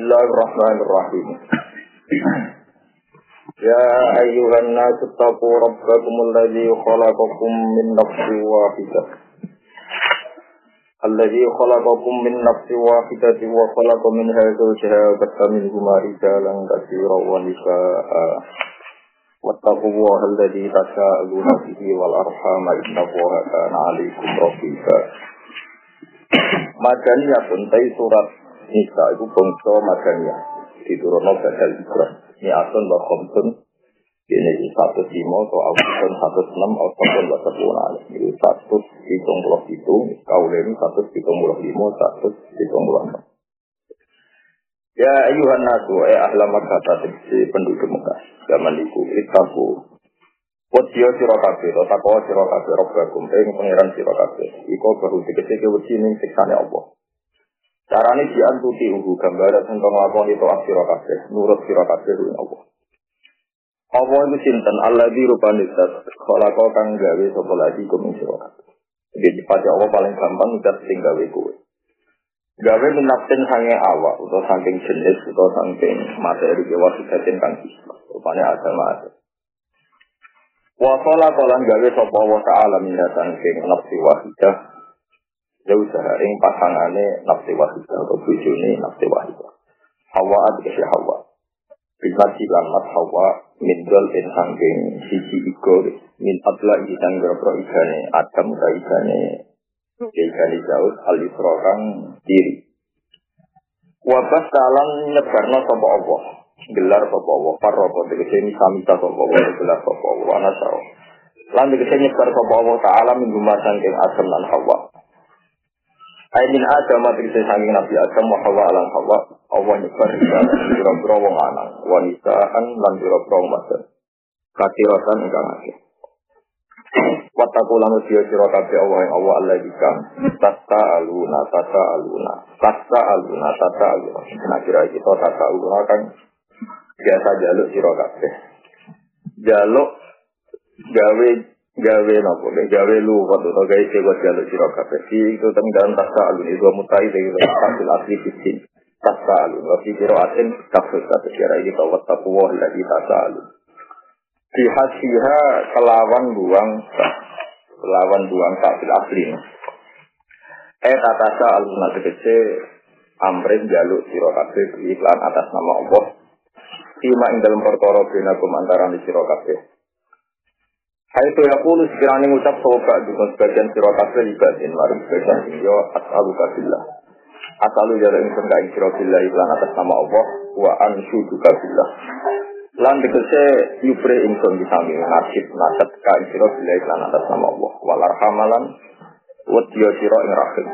Bismillahirrahmanirrahim. Ya ayyuhan nasu taqu rabbakum alladhi khalaqakum min nafsin wahidah. الذي خلقكم من نفس واحدة وخلق منها زوجها وبث منهما رجالا كثيرا ونساء واتقوا الله الذي تساءلون به والأرحام إن الله كان عليكم رقيبا Madaniyah pun surat Nisa itu bangsa Madaniyah. Diturunkan badal Ibrahim ini asun wa khomsun ini satu lima atau asun satu enam atau wa sepuluh ini satu hitung puluh itu kau ini satu hitung puluh lima satu hitung puluh enam. Ya ayuhan nasu, eh ahla kata si penduduk Mekah. Zaman itu itaku. Wadiyo siro kabe, to takwa siro kabe, robbakum, ing pengiran siro kabe. Iko baru dikese ke ning siksane Allah. Carane diantuti uhu gambaran sing nglakoni to siro kabe, nurut siro kabe ing Allah. Allah itu sinten Allah di rupane zat khalaqo kang gawe sapa lagi kum sira kabeh. Jadi pada Allah paling gampang udah sing gawe kowe. Gawe minapten sange awak utawa saking jenis utawa saking materi ke wasidatin kang isma. Rupane agama ada. Wa qala qalan gawe sapa wa ta'ala min saking nafsi wahidah. Jauh ing pasangane nafsi wahidah atau bujune nafsi wahidah. Hawa adikasi Hawa. Bisa silamat Hawa min dol in sangking sisi iko min adla isang berapa ikane adam ka ikane ikane jauh al isra kang diri. Wabah kalang nyebarno sapa Allah. Gelar sapa Allah. Parroto tegese samita sapa Allah gelar sapa Allah ana sao. Lan tegese nyebar sapa Allah taala min rumah sangking adam lan Hawa. Ainin Adam tegese sangking Nabi Adam wa Hawa lan Hawa. Allah nyebar biro-biro wong lanang, wanisaan lan biro-biro wong wadon. Katiratan ingkang akeh. Wataku lan usia sira Allah yang Allah Allah dikam. Tata aluna, tata aluna, tata aluna, tata aluna. Nah kira kita tata aluna kan biasa jaluk sira. Jaluk gawe gawe nopo? Gawe lu waktu to gawe sego jaluk sira kabeh. Itu tentang tata aluna itu mutai dari hasil asli fitin. Tata aluna, fi asin kafir kata kira ini tawat takuwah lagi tata aluna dihasiha kelawan buang kelawan buang fil asli eh tatasa aluna tegese amrin jaluk sira kabeh iklan atas nama Allah. Ima ing dalam perkara binakum di sira kabeh Hai tu yaqulu sekiranya ngucap sobat dengan sebagian sira kabeh ibadin mari sebagian yo as'alu kabillah Asalu jala ing sengka ing sira billah iklan atas nama Allah wa anshudu kabillah Lan tegese yupre ingsun di sami nasib nasab ka sira bila iklan atas nama Allah wal arhamalan wadiya sira ing rahim.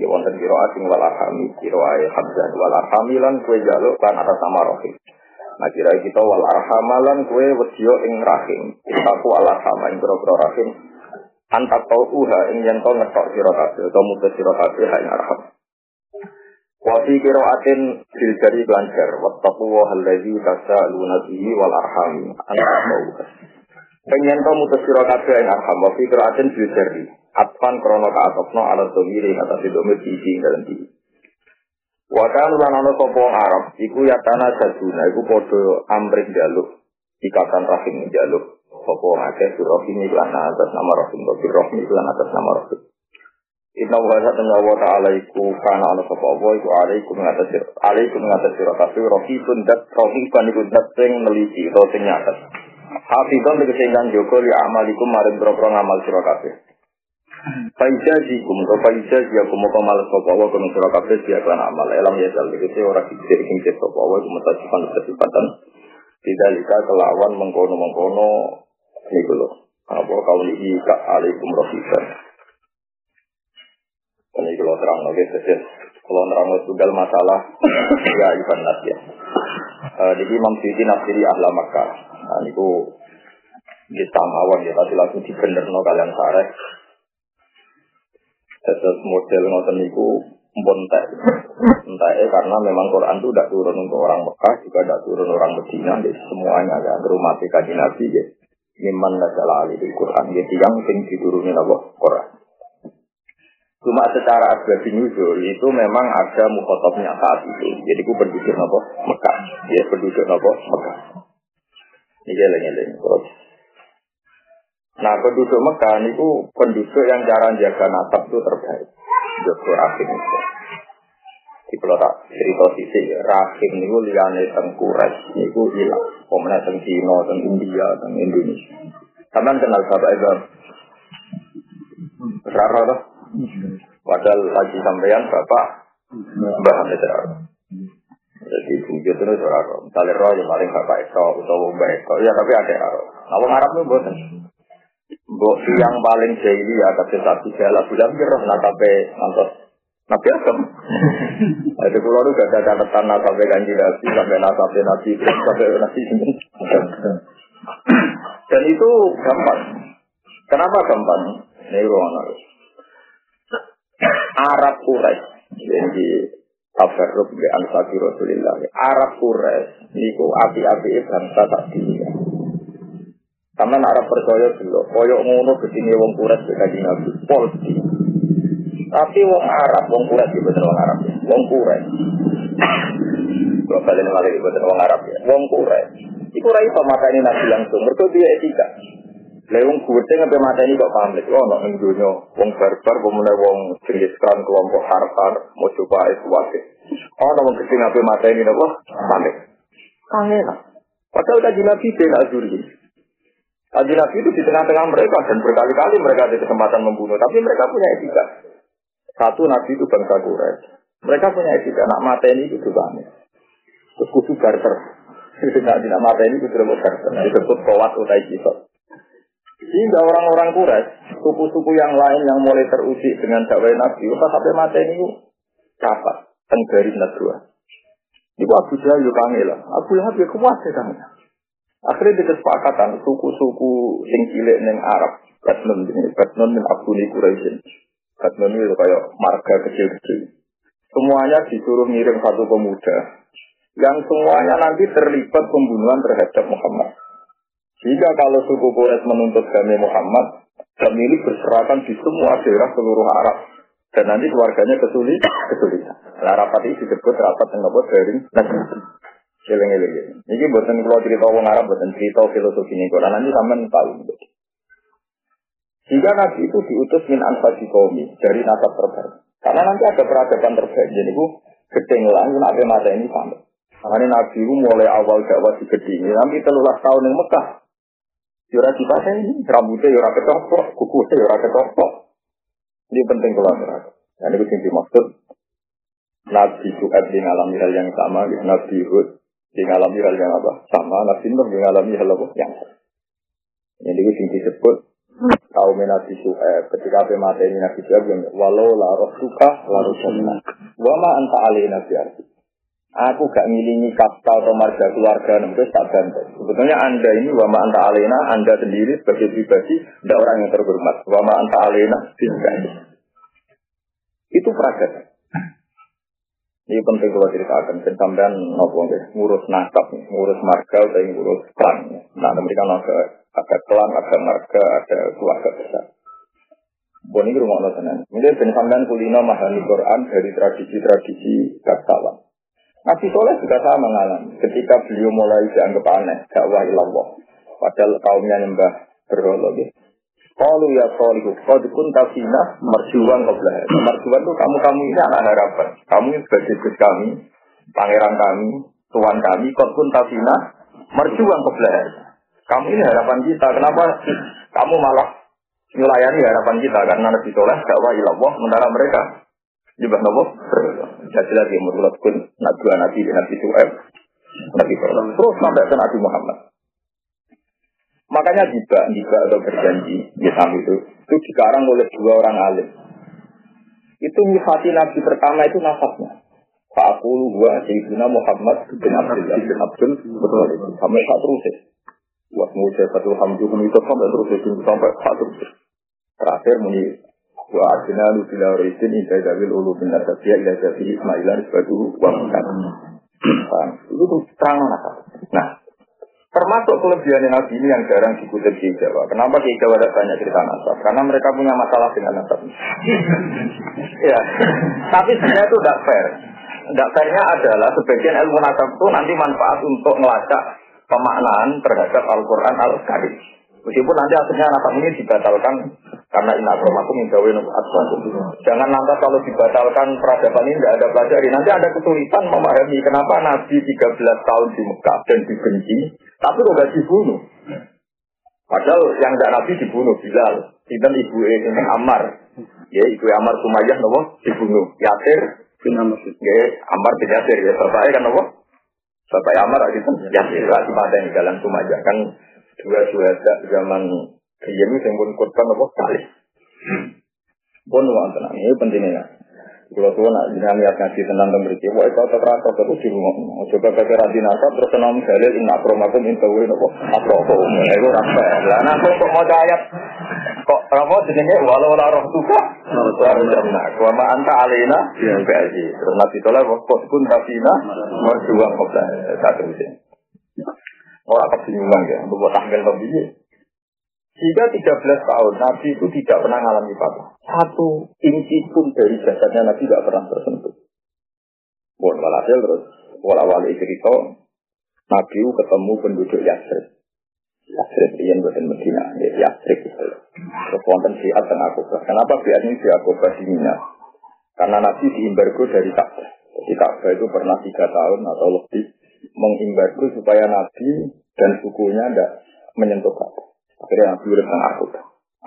Ya wonten kira asing wal arhami kira ae hamzah wal arhamilan kue jaluk kan atas nama rahim. Nah kira kita wal arhamalan kue wadiya ing rahim. Aku al arhama ing boro rahim. Antak tau uha ing yen to ngetok sira kabeh utawa mutus sira kabeh ing arham. Wafi kiro atin bil jari lancar. Wattaku wa halladhi tasa'luna bihi wal arhami. Anak tauha. Pengen kau mutus siro kabeh yang arham. Wafi kiro atin bil jari. Atfan krono ka atopno ala domiri atas domir diisi dalam diri. Wakan lan ana sapa Arab iku ya tanah jaduna iku padha amrik jaluk ikatan rahim jaluk sapa akeh surahim lan atas nama rahim rahim lan atas nama rahim Inna wa ta'ala wa ta'ala iku kana ana sapa wa iku alaikum ngatas alaikum ngatas sira kabeh rohibun dat rohiban iku dat sing neliti utawa sing nyatet. Hafidhon tegese ingkang jaga li amalikum maring boro ngamal sira kabeh. Faijazikum to faijazikum moko mal sapa wa kuwi sira kabeh dia kan amal elam ya dal tegese ora dicek sing sapa wa iku mutasifan kesifatan. Tidak kelawan mengkono-mengkono niku lho. Apa kaulihi ka alaikum rohiban. Ini kalau terang lagi saja. Kalau terang tunggal masalah ya iban nas ya. Di Imam Siti nafsiri ahla Makkah. Nah ini di samawan ya, tapi langsung dibener no kalian sare. Terus model ngoten niku bontek. Entah karena memang Quran itu tidak turun untuk orang Mekah, juga tidak turun orang Medina, jadi semuanya ada rumah kaji Nabi ya. Miman nasalah alih Quran, jadi yang sing diturunin Allah Quran. Cuma secara asbabin nuzul itu memang ada mukhotobnya saat itu. Jadi ku penduduk nopo Mekah. Ya penduduk nopo Mekah. Ini geleng-geleng. Terus. Nah penduduk Mekah itu penduduk yang cara jaga nasab itu terbaik. Joko Rahim itu. Di pulau tak cerita sisi Rahim itu liane tengkurai. Itu hilang. Pemenang teng Cina, teng India, teng Indonesia. Kalian kenal sahabat Ibrahim? Rara tuh? Padahal lagi sampean bapak Mbah Mesra. Jadi bujur terus ora roh. Misalnya roh yang paling bapak Eko utawa Mbak Eko. Ya tapi ada roh. Nah wong Arab itu boten. Mbok yang paling jahili ya tapi satu jala bulan roh nakape ngantos Nabi Adam. Itu pulau itu gak ada catatan nasabe kanji nabi sampai nasabe nabi sampai nabi Dan itu gampang. Kenapa gampang? Ini ruang harus. Arab Quraisy. Jadi tabarruk bi ansati Rasulillah. Arab Quraisy niku api-api bangsa tak dunia. Sama Arab percaya dulu, koyok ngono ke sini wong Quraisy kaji Nabi, polisi. Tapi wong Arab, wong Quraisy itu betul wong Arab ya, wong Quraisy. Kalau kalian malah itu betul wong Arab ya, wong Quraisy. Iku rai ini Nabi langsung, mereka dia etika. Lewung gede ngapain mata ini kok pamit? Oh, no, ing dunia, wong barbar, pemuda wong jenis kran kelompok harkar, mau coba itu wakil. Oh, wong gede ngapain mata ini nopo pamit? Kangen lah. Padahal kaji nabi nggak juri. Kaji nabi itu di tengah-tengah mereka dan berkali-kali mereka ada kesempatan membunuh, tapi mereka punya etika. Satu nabi itu bangsa Quraisy. Mereka punya etika, nak mata ini itu pamit. Terus kudu barter. Itu nak tidak mata ini kudu barter. Disebut kawat utai kisah. Sehingga orang-orang Quraisy, suku-suku yang lain yang mulai teruji dengan dakwah Nabi, pas sampai mata ini capat, tenggari nadua. Ibu Abu Jahal yuk lah, Abu Lahab ya kuat ya Akhirnya di kesepakatan suku-suku sing cilik neng Arab, Batnun ini, Batnun min Abduni Quraisyin. Batnun itu kayak marga kecil-kecil. Semuanya disuruh ngirim satu pemuda yang semuanya nanti terlibat pembunuhan terhadap Muhammad. Jika kalau suku Quraisy menuntut kami Muhammad, kami ini berserakan di semua daerah seluruh Arab. Dan nanti keluarganya kesulit, kesulitan. Nah, rapat ini disebut rapat yang apa dari Eling eling Ini buatan kalau cerita orang Arab, buatan cerita filosofi ini. Kalau nanti sampean tahu. Jika Nabi itu diutus min ansasi kaumi dari nasab terbaik. Karena nanti ada peradaban terbaik. Jadi itu gedeng lah, nabi mata ini sampai. Makanya Nabi itu mulai awal dakwah di gedeng. Nanti telulah tahun yang Mekah. Yura di pasar ini, rambutnya yura ketopok, kukunya yura ketopok. Ini penting kalau neraka. Dan itu yang dimaksud Nabi Su'ad di ngalami hal yang sama, Nabi Hud di ngalami hal yang apa? Sama, Nabi Nuh di ngalami hal apa? Yang. Ini itu yang disebut kaum Nabi Su'ad ketika mata ini Nabi Su'ad walau la suka la roh Wama anta alih Nabi Arti. Aku gak ngilingi kasta atau marga keluarga itu tak bantu. Sebetulnya anda ini wama anta alena, anda sendiri sebagai pribadi tidak orang yang terhormat. Wama anta alena tidak. Itu peradaban. Ini penting kalau ceritakan. Dan sampean nopo ngurus nasab, ngurus marga, atau ngurus klan. Nah, mereka ada ada klan, ada marga, ada keluarga besar. Bon ini rumah Allah Mungkin sampean kulino mahani Quran dari tradisi-tradisi bangsawan. Nabi Soleh juga sama mengalami. Ketika beliau mulai dianggap aneh, dakwah ilallah. Padahal kaumnya nyembah berhala gitu. Kalau ya solihu, kalau pun tafina merjuan kebelah. Merjuan itu kamu kamu ini anak harapan. Kamu sebagai gus kami, pangeran kami, tuan kami. Kau pun tafina merjuan kebelah. Kamu ini harapan kita. Kenapa kamu malah melayani harapan kita? Karena Nabi Soleh dakwah ilallah, sementara mereka Jubah nopo? Jadi lagi menurut pun nabi di nabi Su'eb, nabi Terus sampai ke Nabi Muhammad. Makanya juga, juga atau berjanji, ya itu, itu dikarang oleh dua orang alim. Itu nyifati nabi pertama itu nasabnya. Pak aku gua Sayyidina Muhammad bin Abdullah bin Abdul betul itu sampai saat terus mau saya satu hamdulillah itu sampai terus sampai saat terus. Terakhir muni Wa adina lu bila rizin inda dawil ulu bin nasabiyya ila jafi ismailan sebatu wa mungkar. Itu tuh terang Nah, Termasuk kelebihan Nabi ini yang jarang dikutip di Jawa. Kenapa di Jawa ada banyak cerita nasab? Karena mereka punya masalah dengan nasab. ya, tapi sebenarnya itu tidak fair. Tidak fairnya adalah sebagian ilmu nasab itu nanti manfaat untuk melacak pemaknaan terhadap Al-Quran Al-Karim. Meskipun nanti akhirnya nasab ini dibatalkan karena ini akromakum mindawi Jangan lantas kalau dibatalkan peradaban ini tidak ada pelajari. Nanti ada kesulitan memahami kenapa Nabi 13 tahun di Mekah dan dibenci, tapi kok gak dibunuh. Padahal yang tidak Nabi dibunuh, Bilal. Sinten ibu ini Ammar. Ya, ibu Ammar Sumayyah nopo dibunuh. Yasir bin Ammar. Ya, Ammar bin Yasir ya. Bapaknya kan nopo? Bapak Ammar itu Yasir. Lagi pada di jalan Sumayyah kan dua suhada zaman Riyen sing pun korban apa kali. Pun wonten ini pentingnya. Kalau tuh nak jangan lihat ngaji tentang pemberi, wah itu terasa terus di rumah. Coba pakai radin asap terus tenang dalil inna akromakum intawi nopo akromakum. Itu rasa. Lah nah kok mau ayat kok apa jenenge walau la roh tuka wa ma anta alina biaji. Terus nabi tola kok pun tafina dua kok satu ini. Orang kebingungan ya, buat tanggal pembeli. Jika 13 tahun Nabi itu tidak pernah mengalami patah. Satu inci pun dari jasadnya Nabi tidak pernah tersentuh. Bon, walhasil terus wala-wali cerita Nabi ketemu penduduk Yasrib. Yasrib yang buatan Medina, ya Yasrib. Terus wonten siat dan Akobah. Kenapa siat ini di Akobah di? Karena Nabi diimbargo dari Ka'bah. Jadi Ka'bah itu pernah tiga tahun atau lebih mengimbargo supaya Nabi dan sukunya tidak menyentuh Ka'bah. Akhirnya Nabi urip teng aku.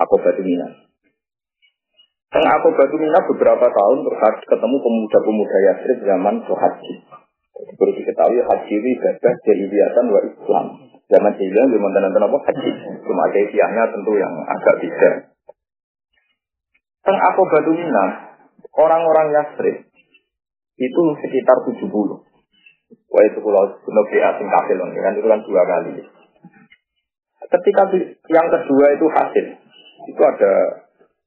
Aku batu mina. Teng aku batu mina beberapa tahun terus ketemu pemuda-pemuda Yasrib zaman haji. Jadi perlu diketahui haji ini ibadah jahiliyatan wa Islam. Zaman jahiliyah belum nonton apa haji. Cuma kefiahnya tentu yang agak beda. Teng aku batu mina, orang-orang Yasrib itu sekitar 70. Wah itu kalau negeri asing kafir kan itu kan dua kali. Ketika yang kedua itu hasil, itu ada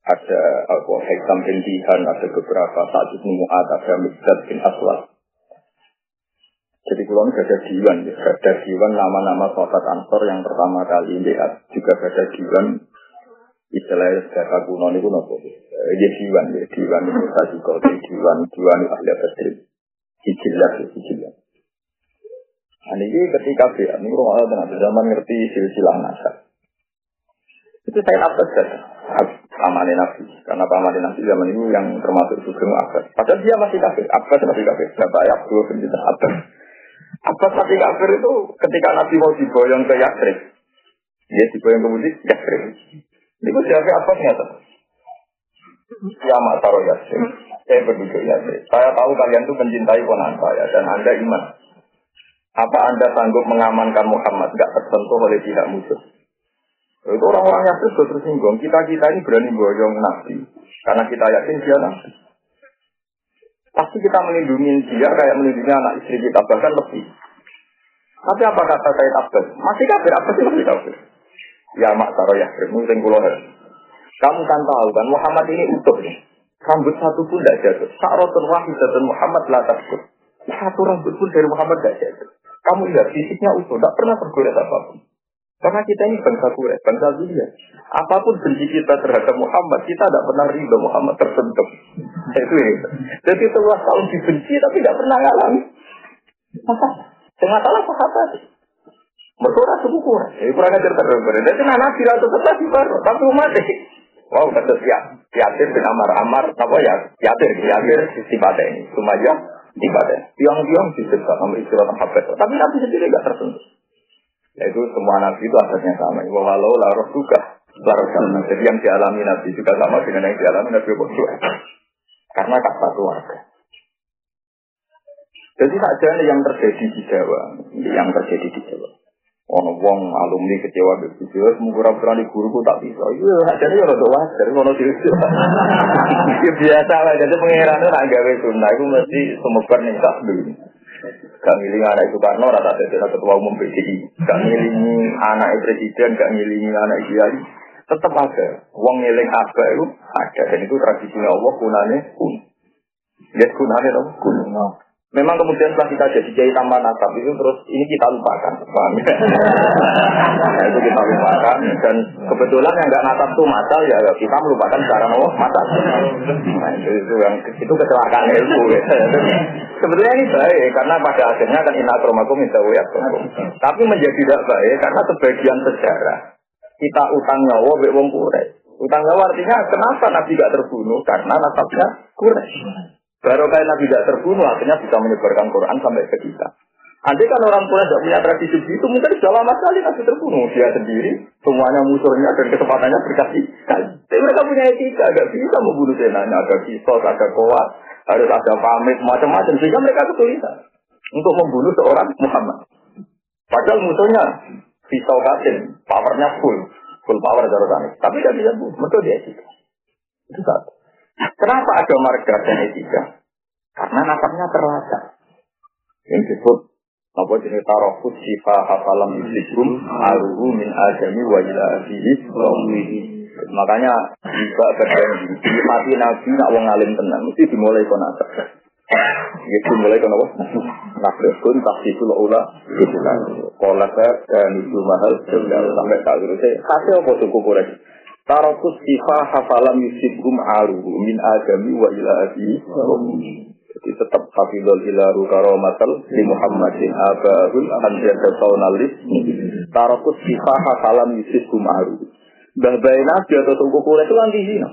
ada apa Hekam bin Dihan, ada beberapa itu Mu'ad, ada Mizdad bin Aswad. Jadi kulon ada diwan, ya. ada diwan nama-nama sahabat Ansor yang pertama kali lihat, juga ada diwan istilahnya sejarah kuno ini kuno apa? Dia diwan, ya diwan itu tadi kalau diwan, diwan ahli badri, hijilah, hijilah. Nah, ini ketika dia, ini orang ada zaman ngerti silsilah nasab. Itu saya dapat saja. Pamannya Nabi. Karena pamannya Nabi zaman itu yang termasuk Sugeng Abbas. Padahal dia masih kafir. Abbas masih kafir. Bapak Abdul bin Abbas. Abbas masih kafir itu ketika Nabi mau diboyong ke Yakrib. Dia diboyong ke Mudik, Yakrib. Itu siapa Abbas nyata. Ya Mataro Yakrib. Saya berduduk Yakrib. Saya tahu kalian itu mencintai ponan saya. Dan Anda iman. Apa Anda sanggup mengamankan Muhammad gak tersentuh oleh pihak musuh? Itu orang-orang yang terus tersinggung. Kita-kita ini berani boyong Nabi. Karena kita yakin dia Nabi. Pasti kita melindungi dia kayak melindungi anak istri kita. Bahkan lebih. Tapi apa kata saya Abbas? Masih kafir, apa sih masih kafir? Ya mak taruh ya, mungkin kulo Kamu kan tahu kan Muhammad ini utuh nih. Rambut satu pun tidak jatuh. Sa'rotun wahidatun Muhammad la takut. Satu rambut pun dari Muhammad tidak jatuh. Kamu lihat fisiknya utuh, tidak pernah tergores apa pun. Karena kita ini bangsa kuret, bangsa dunia. Apa pun benci kita terhadap Muhammad, kita tidak pernah ridho Muhammad tersentuh. Itu ini. Jadi setelah tahun dibenci, tapi tidak pernah ngalami. Masa? Dengan salah sahabat. Mereka suku kurang. Jadi kurang ajar terus. Jadi nabi atau tetap di baru, tapi umat Wow, kata ya, Yatir bin Amar Amar, apa ya? Yatir, Yatir di ini. Cuma aja ibadah. Tiang-tiang dicerita sama istirahat habis. Tapi Nabi sendiri tidak tersentuh. Yaitu semua Nabi itu asalnya sama. Walau laruh juga. Laruh sama. Jadi yang dialami Nabi juga sama dengan yang dialami Nabi Muhammad. Karena tak satu warga. Jadi saja yang terjadi di Jawa, yang terjadi di Jawa. Ono wong alumni kecewa begitu, ya semoga berani guruku tak bisa. Iya, jadi ya rada wajar, ono sih. Biasa lah, jadi pengiran itu nak gawe sunnah, itu mesti semoga nih tak dulu. Gak ngiling anak itu karena rata rata ketua umum PDI, gak ngiling anak presiden, gak ngiling anak kiai, tetap ada. Wong ngiling apa itu ada, dan itu tradisinya Allah kunane kun. Lihat kunane dong kun. Memang kemudian setelah kita jadi kiai tanpa nasab itu terus ini kita lupakan, paham ya? nah, itu kita lupakan dan kebetulan yang nggak nasab itu masal ya kita melupakan cara mau masal. Nah, itu, itu yang itu kecelakaan ilmu. Ya. Sebetulnya ini baik karena pada akhirnya kan inna kromakum itu ya. Tapi menjadi tidak baik karena sebagian sejarah kita utang nyawa be wong Utang nyawa artinya kenapa Nabi gak terbunuh karena nasabnya kurang. Baru kali Nabi tidak terbunuh, akhirnya bisa menyebarkan Quran sampai ke kita. Andai kan orang tua tidak punya tradisi itu, mungkin sudah lama sekali Nabi terbunuh. Dia sendiri, semuanya musuhnya dan kesempatannya berkasih Tapi mereka punya etika, gak bisa membunuh senanya. Ada kisos, ada koat, harus ada pamit, macam-macam. Sehingga mereka kesulitan untuk membunuh seorang Muhammad. Padahal musuhnya pisau katin, powernya full, full power dari Tapi tidak bisa bunuh, mereka dia etika. Itu satu. Kenapa ada marga dan etika? Karena nasabnya terlacak. Yang disebut apa jenis tarofus sifa hafalam islikum aruhu min adami wa ila Makanya juga berjanji mati nabi nak wong alim tenang mesti dimulai kon nasab. Ya dimulai kon apa? Nasabun tahsisul ula itulah. Kolak dan itu mahal sampai tak terus. Kasih apa suku Quraisy? Tarokus sifa hafalam yusibhum aruhu min agami wa ila Jadi tetap hafidhul ilaru karomatal li Muhammadin abahul anjada saunalis. Tarokus sifa hafalam yusibhum aruhu. Mbah bayi nabi atau tunggu kure itu nanti zina.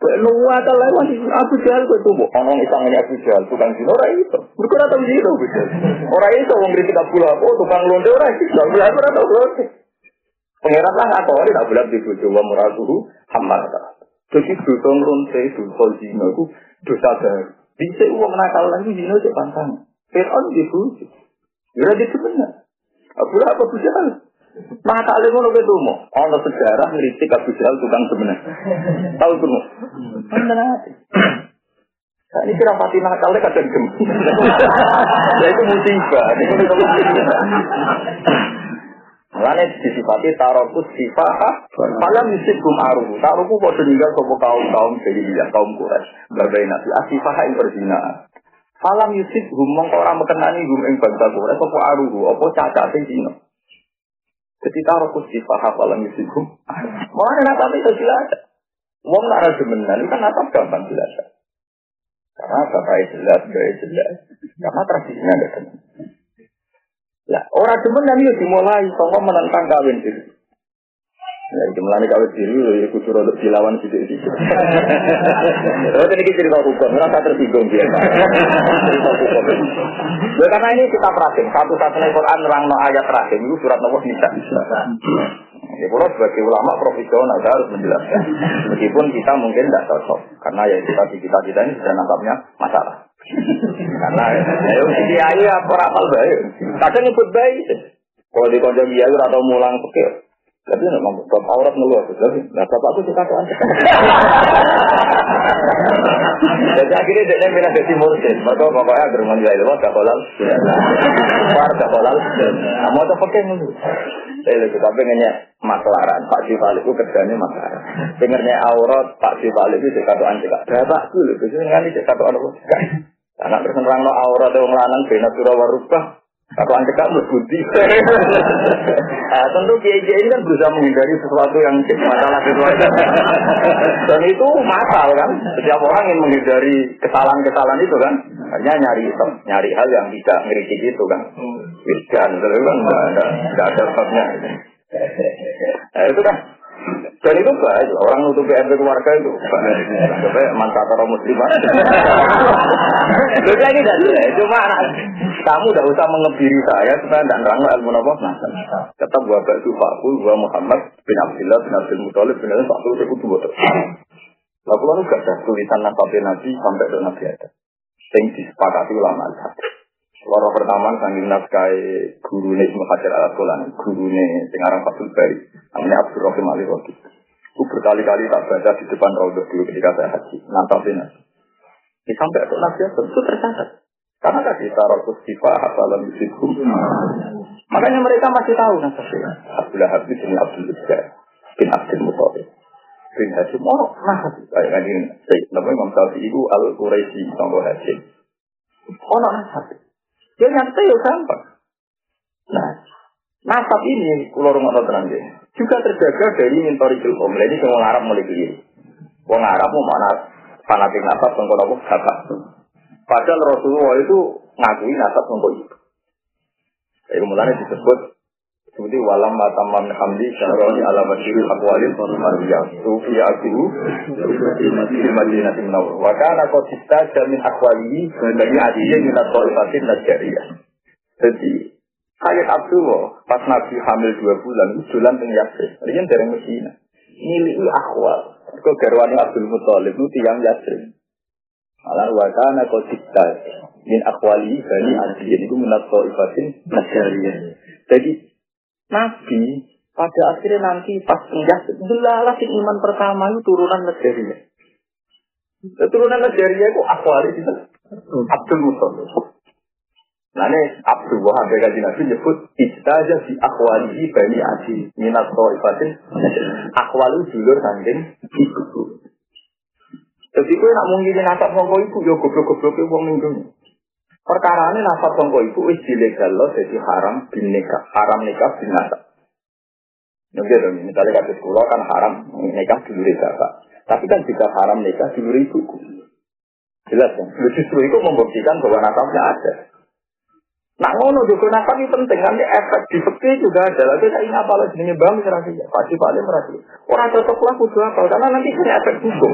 Nuwa ta lewat Abu Jahal kok tuh ono isangane Abu Jahal tukang zina ora itu. Mergo ora tau zina Abu Jahal. Ora iso wong kritik Abu Lahab oh, tukang londe ora iso. Abu Lahab ora tau londe. Pengirat lah nggak tahu, tak bilang di bojo wa muratuhu hamar. Jadi dosa ngeronte, dosa zina itu dosa baru. Bisa uang nakal lagi zina itu pantang. Fir'aun di bojo. Ya itu benar. Abu apa Abu Jahal? Maka kali ngono ke tumo. Ono sejarah ngeritik Abu Jahal tukang sebenarnya. Tahu tumo? Benar Nah, ini kira pati nakalnya kadang gem. ya itu musibah. Mulane disifati tarokus sifah malam yusif gum aruhu. Taruku kok meninggal sopo kaum kaum jadi dia kaum kuras. Berbagai nabi asifah yang berzina. Falam yusif gum mongko ora mekenani gum ing bangsa kuras sopo aruhu apa caca sing dino. Jadi tarokus sifah falam yusif gum. Mulane nabi itu jelas. Wong lara semenan kan apa gampang jelas. Karena bapak jelas, gaya jelas. Karena tradisinya ada teman. Lah, orang demen nanti dimulai sangka menentang kawin diri. Ya, jumlahnya kawin diri, ya kudu untuk dilawan sidik-sidik. Terus ini cerita hukum, merasa tersinggung dia. cerita hukum. Ya, karena ini kita perhatiin, satu-satunya Quran nerang no ayat terakhir, itu surat nomor bisa. Ya, kalau sebagai ulama profesional saya harus menjelaskan. Meskipun kita mungkin tidak cocok, karena ya kita kita kita ini sudah nampaknya masalah. Karena ya si kiai apa rapal baik. Kadang nyebut baik. Kalau di kiai atau mulang pikir. Tapi nggak mau bab aurat ngeluar tapi nah bapakku suka tuan. Jadi akhirnya dia bilang jadi mursid. Maka pokoknya agar menilai itu gak kolal. War gak kolal. Nah, mau tuh pakai nulu. Saya lebih tapi nanya maklaran. Pak Sifal itu kerjanya maklaran. Dengarnya aurat Pak Sifal itu cek katuan cek. Berapa dulu? Biasanya kan cek katuan apa? Karena terus no aurat yang lanang bina surah warubah. Aku anjek kamu budi. nah, tentu kiai kiai ini kan berusaha menghindari sesuatu yang masalah sesuatu. Dan itu masal kan. Setiap orang ingin menghindari kesalahan-kesalahan itu kan. Hanya nyari nyari hal yang tidak ngeritik itu kan. Wiskan, itu kan nggak ada nggak ada sebabnya. Nah, itu kan dan itu baik, orang nutup PRT keluarga itu Sampai mantap orang muslimah. Jadi ini tidak cuma anak kamu tidak usah mengebiri saya supaya tidak nerang ilmu apa. Tetap gua Pak Sufaku, gua Muhammad bin Abdullah bin Abdul Muthalib bin Abdul Satu itu kudu betul. Lalu lalu gak ada tulisan nabi Nabi sampai ke Nabi ada. Yang disepakati ulama Loro pertama sanggih nafkai guru nih Hajar al Asqalani, guru nih Singarang Fatul Bari, namanya Abdul Rahim Ali Rodi. Aku berkali-kali tak baca di depan Raudhah dulu ketika saya haji, nantapin aja. Ini sampai ke Nabi itu tercatat. Karena tadi tarokus sifat hafalan yusidku. Makanya mereka masih tahu nasabnya. Abdullah Habib bin Abdul Jabbar bin Abdul Muttalib bin Hashim. Oh, nah, kayak ini. Namanya Imam Syafi'i itu Al-Quraisy, Tonggo Hashim. Ono nasab. Ya nyata ya gampang. Nah, nasab ini kalau rumah tenang juga terjaga dari mintori ilmu. Ini semua Arab mulai keliru. Wong Arab mau mana fanatik nasab tentang apa bapak. Padahal Rasulullah itu ngakui nasab tentang itu. Jadi mulanya disebut seperti walam matamam hamdi syaroni ala masyirul akwalil mariyah. Sufi akiru di Madinah Timnawar. Wakana kotista jamin akwalihi dari adiyah minat ta'ifatin najariyah. Jadi Sayyid Abdullah pas Nabi hamil dua bulan itu jalan teng Yasrib. Ini dari Mesina. Milih akwal. Kau garwani Abdul Muthalib itu tiang Yasrib. Malah wakana kotista min akwali bani adiyah itu minat ta'ifatin najariyah. Jadi Nabi pada akhirnya nanti pas pindah delalah iman pertama itu turunan Najaria. Turunan Najaria itu akwari itu Abdul Muttalib. Nah ini Abdul Wahab kaji Nabi nyebut istaja si akwali bani adi minat ibatin akwali dulur sanding ibu. Jadi kue nak mungkin nasab mongko ibu yo goblok-goblok wong ning Perkara ini nafas songko itu wis dilegal loh jadi haram bin nikah, haram nikah bin nasab. Mungkin misalnya kasus kulo kan haram nikah dulu bapak. Tapi kan jika haram nikah dulu ibuku. Jelas kan? Justru itu membuktikan bahwa nasabnya ada. Nah ngono juga nasab ini penting nanti efek di fakir juga ada. Lagi saya ini apa lagi ini bang merasa ya pasti paling merasa. Orang cocok lah kudu apa karena nanti punya efek hukum.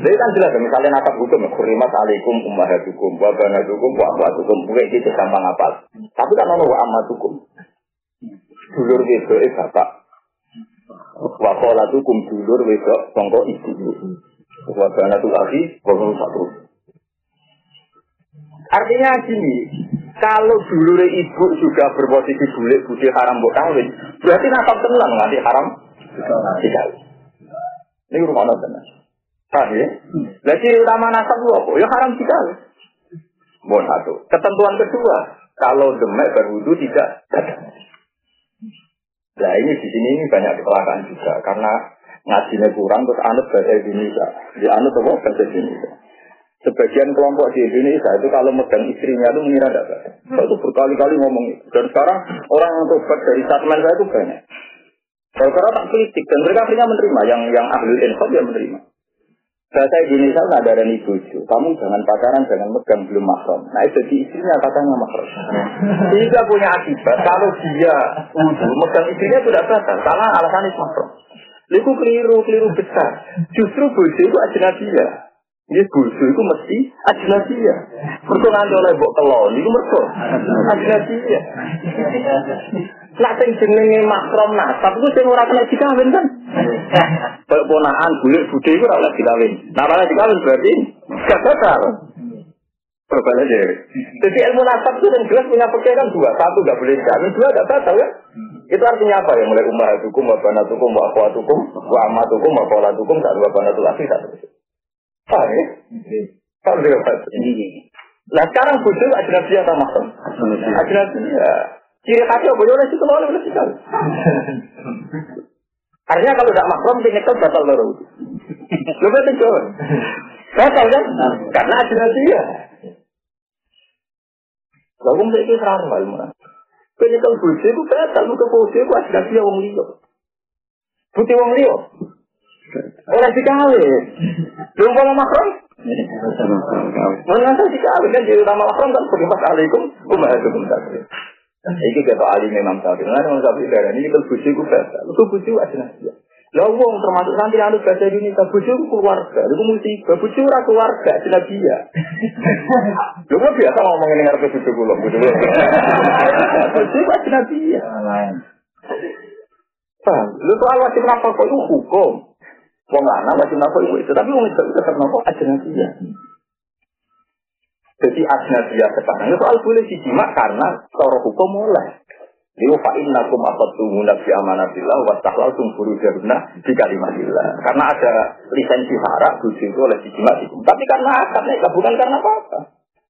Jadi kan jelas misalnya nasab hukum kurimat alaikum ummahatukum wa banatukum wa akhwatukum gue itu gampang apa. Tapi kan ono wa ammatukum. Dulur wedok eh bapak. Wa tukum dulur wedok sangka ibu. Wa banatul akhi wa satu. Artinya gini, kalau dulu ibu juga berposisi bulik budi haram buat kawin, berarti nasab tenang nanti haram dikawin. Ini rumah tenang. Paham ya? Utama nasab lu apa? Ya haram dikawin. Mohon satu. Ketentuan kedua, kalau demek berwudu tidak Nah ini di sini ini banyak kecelakaan juga karena ngajinya kurang terus anut bahasa Indonesia. Di anut apa bahasa Indonesia. Sebagian kelompok di Indonesia itu kalau megang istrinya itu mengira tidak baik. Saya itu berkali-kali ngomong itu. Dan sekarang orang yang tobat dari statement saya itu banyak. Kalau sekarang tak kritik dan mereka akhirnya menerima. Yang yang ahli infak dia menerima. Bahasa Indonesia nggak ada ibu itu. Kamu jangan pacaran, jangan megang belum mahram. Nah itu di istrinya katanya mahram. Sehingga punya akibat. Kalau dia wudhu, megang istrinya sudah batal. Karena alasannya mahram. Itu keliru, keliru besar. Justru bojo itu ajnabiyah. Ini bojo itu mesti ajnabiyah. Mereka nganti oleh mbok kelon, itu mereka ajnabiyah. Nak sing jenenge makrom nasab itu sing ora kena dikawin kan. Kayak ponaan bulik bude itu ora oleh dikawin. Nah, ora dikawin berarti gak batal. Jadi ilmu nasab itu yang jelas punya pikiran dua. Satu gak boleh dikawin, dua gak batal ya. Itu artinya apa ya? Mulai umar hukum, wa banatukum, wa akhwatukum, wa amatukum, wa kolatukum, dan wa banatul akhi, satu. Paham ya? Paham juga Pak? Nah sekarang bujuk ajnabi atau maksud? Ajnabi ya. Ciri khasnya apa? Oleh situ oleh oleh situ. Artinya kalau tidak makrom, itu batal baru. Lu betul coba. Batal kan? Karena ajnabi ya. Lalu saya itu serang ilmu. Penyekal bujuk itu batal, muka bujuk itu ajnabi yang wong liya. Putih wong liya. Orang dikawin. Belum mau makrom? Mana dikawin kan jadi nama makrom kan berimbas alaikum umahatukum takdir. Iki kata Ali memang tahu. Nah, memang tapi darah ini kalau bujuk itu bahasa. Itu bujuk aja nasi. Lah wong termasuk nanti anu bahasa Indonesia bujuk keluarga. Itu musibah bujuk ora keluarga jelas dia. Lu kok biasa ngomong ini ngarep bujuk kula, bujuk. Bujuk aja dia. Paham? Lu soal wajib nafkah itu hukum. Wong lanang wajib nafkah ibu itu, tapi wong itu tetap nafkah ajnabiyah. Jadi ajnabiyah sekarang itu soal boleh dijimak karena cara hukum mulai. Liu fa'in nakum akhadtumu nabi amanatillah wa tahlaltum furujahunna di kalimatillah. Karena ada lisensi harak bujuk itu oleh dijimak itu. Tapi karena akarnya bukan karena apa-apa.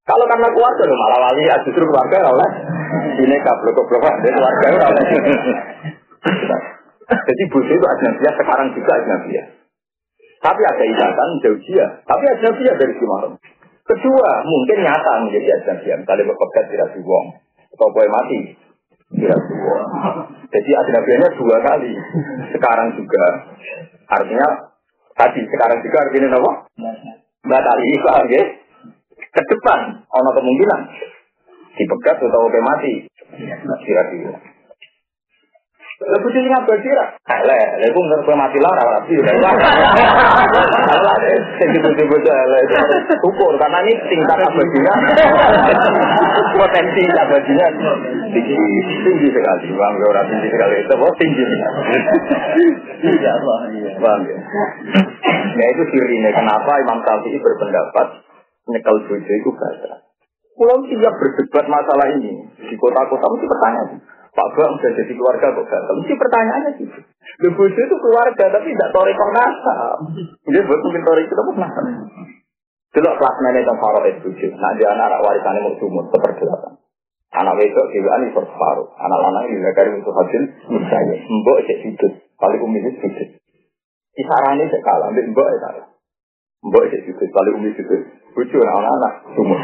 Kalau karena keluarga loh malah wali ya justru keluarga oleh ini kablok-kablok dari keluarga oleh. Jadi bujuk itu ajnabiyah sekarang juga ajnabiyah. Tapi ada ikatan jauh dia. Tapi ada dia dari Simarom. Kedua, mungkin nyata menjadi ajnabian. Kali berpegat tidak dibuang. Kalau boleh mati, tidak dibuang. Jadi ajnabiannya dua kali. Sekarang juga. Artinya, tadi sekarang juga artinya apa? Tadi, paham ya? Ke depan, ada kemungkinan. Dipegat atau oke mati. Tidak dibuang. Lah? Mati sing ukur karena ini tingkat abadinya, potensi abadinya tinggi, tinggi sekali. Bang, orang tinggi sekali itu, oh tinggi. Iya, bang. Ya itu sirinya kenapa Imam Syafi'i berpendapat nyekel bojo itu bahasa. Pulau tidak berdebat masalah ini di kota-kota mesti pertanyaan. Pak Bang sudah jadi keluarga kok gagal. Mesti pertanyaannya gitu. Bojo itu keluarga tapi tidak torikong nasab. Dia buat mungkin torik itu nasab. Dulu kelas mana yang faro itu Nah dia anak warisannya mau sumur seperdelapan. Anak wedok ini per separuh. Anak lanang juga kari untuk hasil misalnya. Mbok cek sudut. Paling umi itu sudut. Kisarannya cek kalah. Mbok ya kalah. Mbok cek sudut. Paling umi sudut. Bucu anak-anak sumur.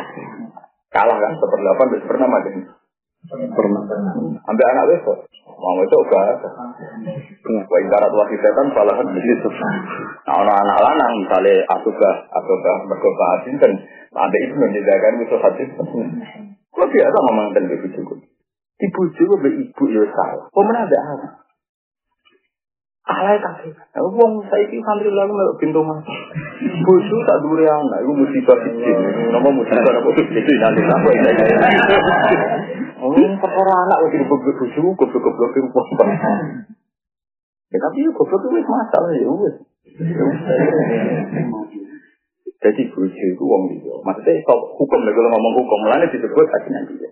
Kalah kan seperdelapan. Pernah macam Pernah. Ambil anak besok. Mau itu enggak. Wa ingkarat wahid setan salah itu. Nah, anak anak lanang misalnya asubah, asubah mergoka asin kan ada itu menjadikan itu hadis. Kalau biasa ngomong tentang ibu juga. Ibu juga ibu ya salah. Kok mana ada anak? Alay kabeh. Wong saiki santri lalu melok pintu mas. Bosu tak dure anak, iku musibah siji. Nama musibah apa siji nanti sampe. Oh, perkara anak wis dibegbek bosu, goblok-goblok wong. Ya tapi yo goblok wis masalah ya wis. Jadi bosu itu wong liya. Maksudnya hukum lagi ngomong hukum, mulane disebut ajinan dia.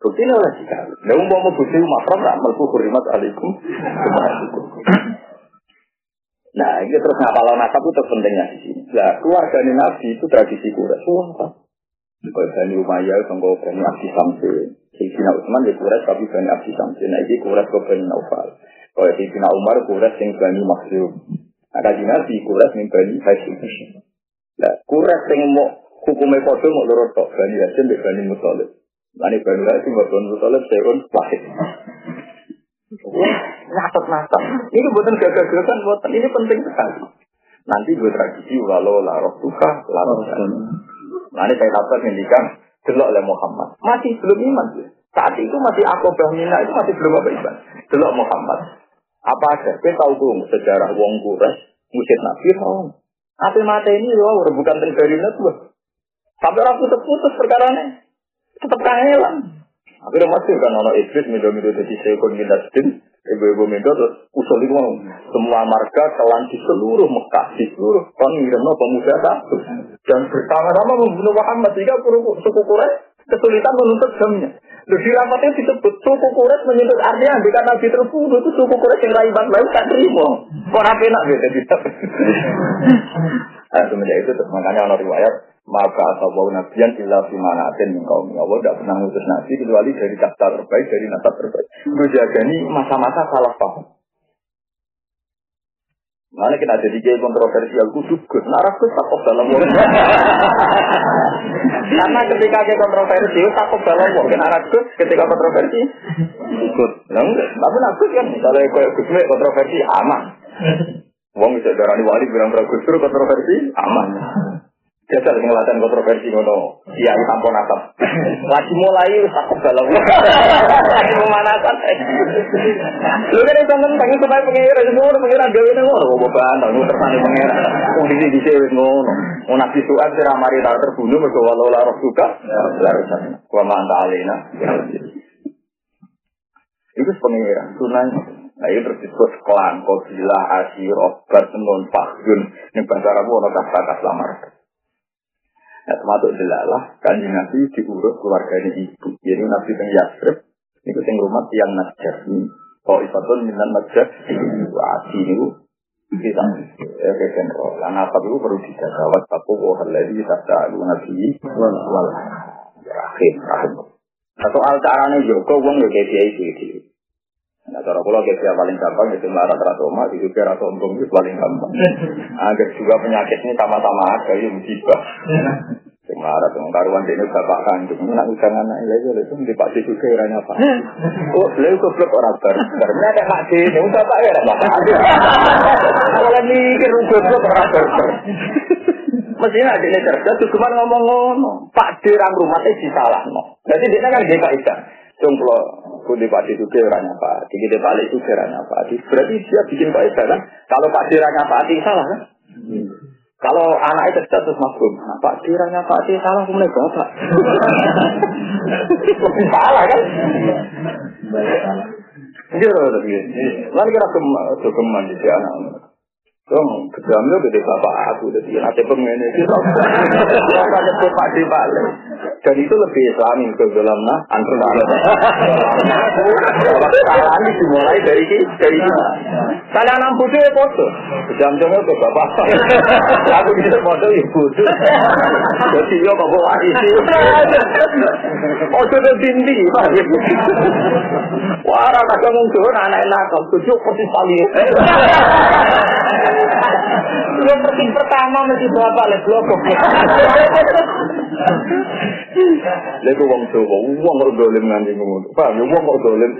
Bukti ini oleh jika. Nah, mau mau bukti makram, tak melku hurimat alaikum. Nah, ini terus ngapal nasab itu pentingnya di sini. Nah, keluarga Nabi itu tradisi kuras. Wah, Kalau Bani Umayyah, kalau Bani Abdi Samsin. Sayyidina Utsman ya kuras tapi Bani Abdi Samsin. Nah, ini kuras ke Bani Naufal. Kalau Sayyidina Umar kuras yang Bani Maksum. Nah, kaji Nabi kuras yang Bani Hashim. Nah, kuras yang mau hukumnya kodoh mau lorot tok. Bani Hashim Bani Muttalib. Lani Bani Hashim dan Bani Muttalib seun wahid. Wah, ngatot-ngatot. Ini buatan gagal-gagalan, buatan ini penting sekali. Nanti gue tradisi walau larok tuka, larok Nanti saya dapat ngendikan, delok oleh Muhammad. Masih belum iman. Saat itu masih akobah mina itu masih belum apa iman. Delok Muhammad. Apa ada? Kita tahu tuh sejarah wong kures, musyid nabi mau. Apa mata ini loh, rebukan tenggarinya tuh. Sampai orang putus-putus perkara ini. Tetap kangelan. Akhirnya masih kan ono iblis mido-mido jadi sekon minasdin, ibu-ibu mido terus usul itu semua marga kelan di seluruh Mekah, di seluruh kon ngirno pemuda satu dan bersama-sama membunuh Muhammad sehingga suku Quraisy kesulitan menuntut jamnya. Lalu di rapatnya disebut suku Quraisy menuntut artinya jika Nabi terbunuh itu suku Quraisy yang raiban lain tak terima. Kok rapi nak beda kita. Nah, semenjak itu makanya ono riwayat maka asabau nabiyan illa fi manatin min kaum Allah tidak pernah ngutus nabi kecuali dari kata terbaik dari nasab terbaik. Gue jaga ini masa-masa salah paham. Mana kita jadi gay kontroversial kudu gus, naras gus takut dalam wong. Karena ketika gay kontroversi takut dalam wong, naras gus ketika kontroversi ikut. Nah, tapi nabi kan misalnya kayak gus kontroversi aman. Wong bisa darani wali bilang gus kontroversi aman. Jajal ngelatan kontroversi ngono. Iya, tampon atap. Lagi mulai takut dalam. Lagi pemanasan. Lu kan itu tentang supaya pengira semua pengira gawe nang ngono kok bantah nu tersane pengira. Wong di sini ngono. Wong nabi suat sira mari tak terbunuh mergo walau la suka. Wa ma alina. Itu pengira sunan Nah itu terus disebut klan, kobilah, asyir, obat, nun, fakjun. Ini bahasa Arabu ada kata-kata. Nah, termasuk delalah, kan Nabi diurus keluarganya ibu. Jadi Nabi yang Yasrib, itu yang rumah yang najar. Kalau ifatun minan najar, wasi itu kita kayak general. Lan apa itu perlu dijaga. Wattaku wa alladhi tasa'alu nabi wal rahim rahim. Nah, soal caranya juga, wong ya kayak dia itu. Nah, cara kalau kayak paling gampang itu marah teratoma, itu kira sombong itu paling gampang. Agar juga penyakit ini sama-sama ada, ya musibah. marah dengan karuan ini bapak kandung. Nak usang anak lagi itu di Pak juga orangnya apa? Oh, lalu goblok orang baru. Karena ada Pak Di, ini bapak ya ada bapak. Kalau mikir goblok orang baru. Mestinya ada ini cerdas, cuma ngomong-ngomong. Pak orang rumah itu salah. Jadi dia kan dia Pak. Cung kalau kundi Pak Di juga orangnya Pak Di, balik juga orangnya Pak Di. Berarti dia bikin Pak Isan kan? Kalau Pak Di orangnya Pak Di salah kan? Kalau anak itu terus masuk, nah, Pak kiranya Pak Di salah mulai bapak. Lebih salah kan? Iya, tapi lalu kira keman di anak. Dong, kedamnya gede bapak aku, jadi nanti pengen itu apa nyebut Pak Di. Dan itu lebih islami ke dalam nah, antar Kesalahan dimulai dari dari kita. Kalian enam putih ya foto. Kedamnya ke bapak. Aku bisa foto ya bodoh. Jadi yo kok bawa isi. Oh, sudah tinggi, Pak. Wah, rasa kamu tuh anak nakal, tujuh posisi kali. Lu pergi pertama mesti bapak le blokok. Lha kok wong tuwa, wong kok dolim nganti ngono. Paham ya wong kok dolim.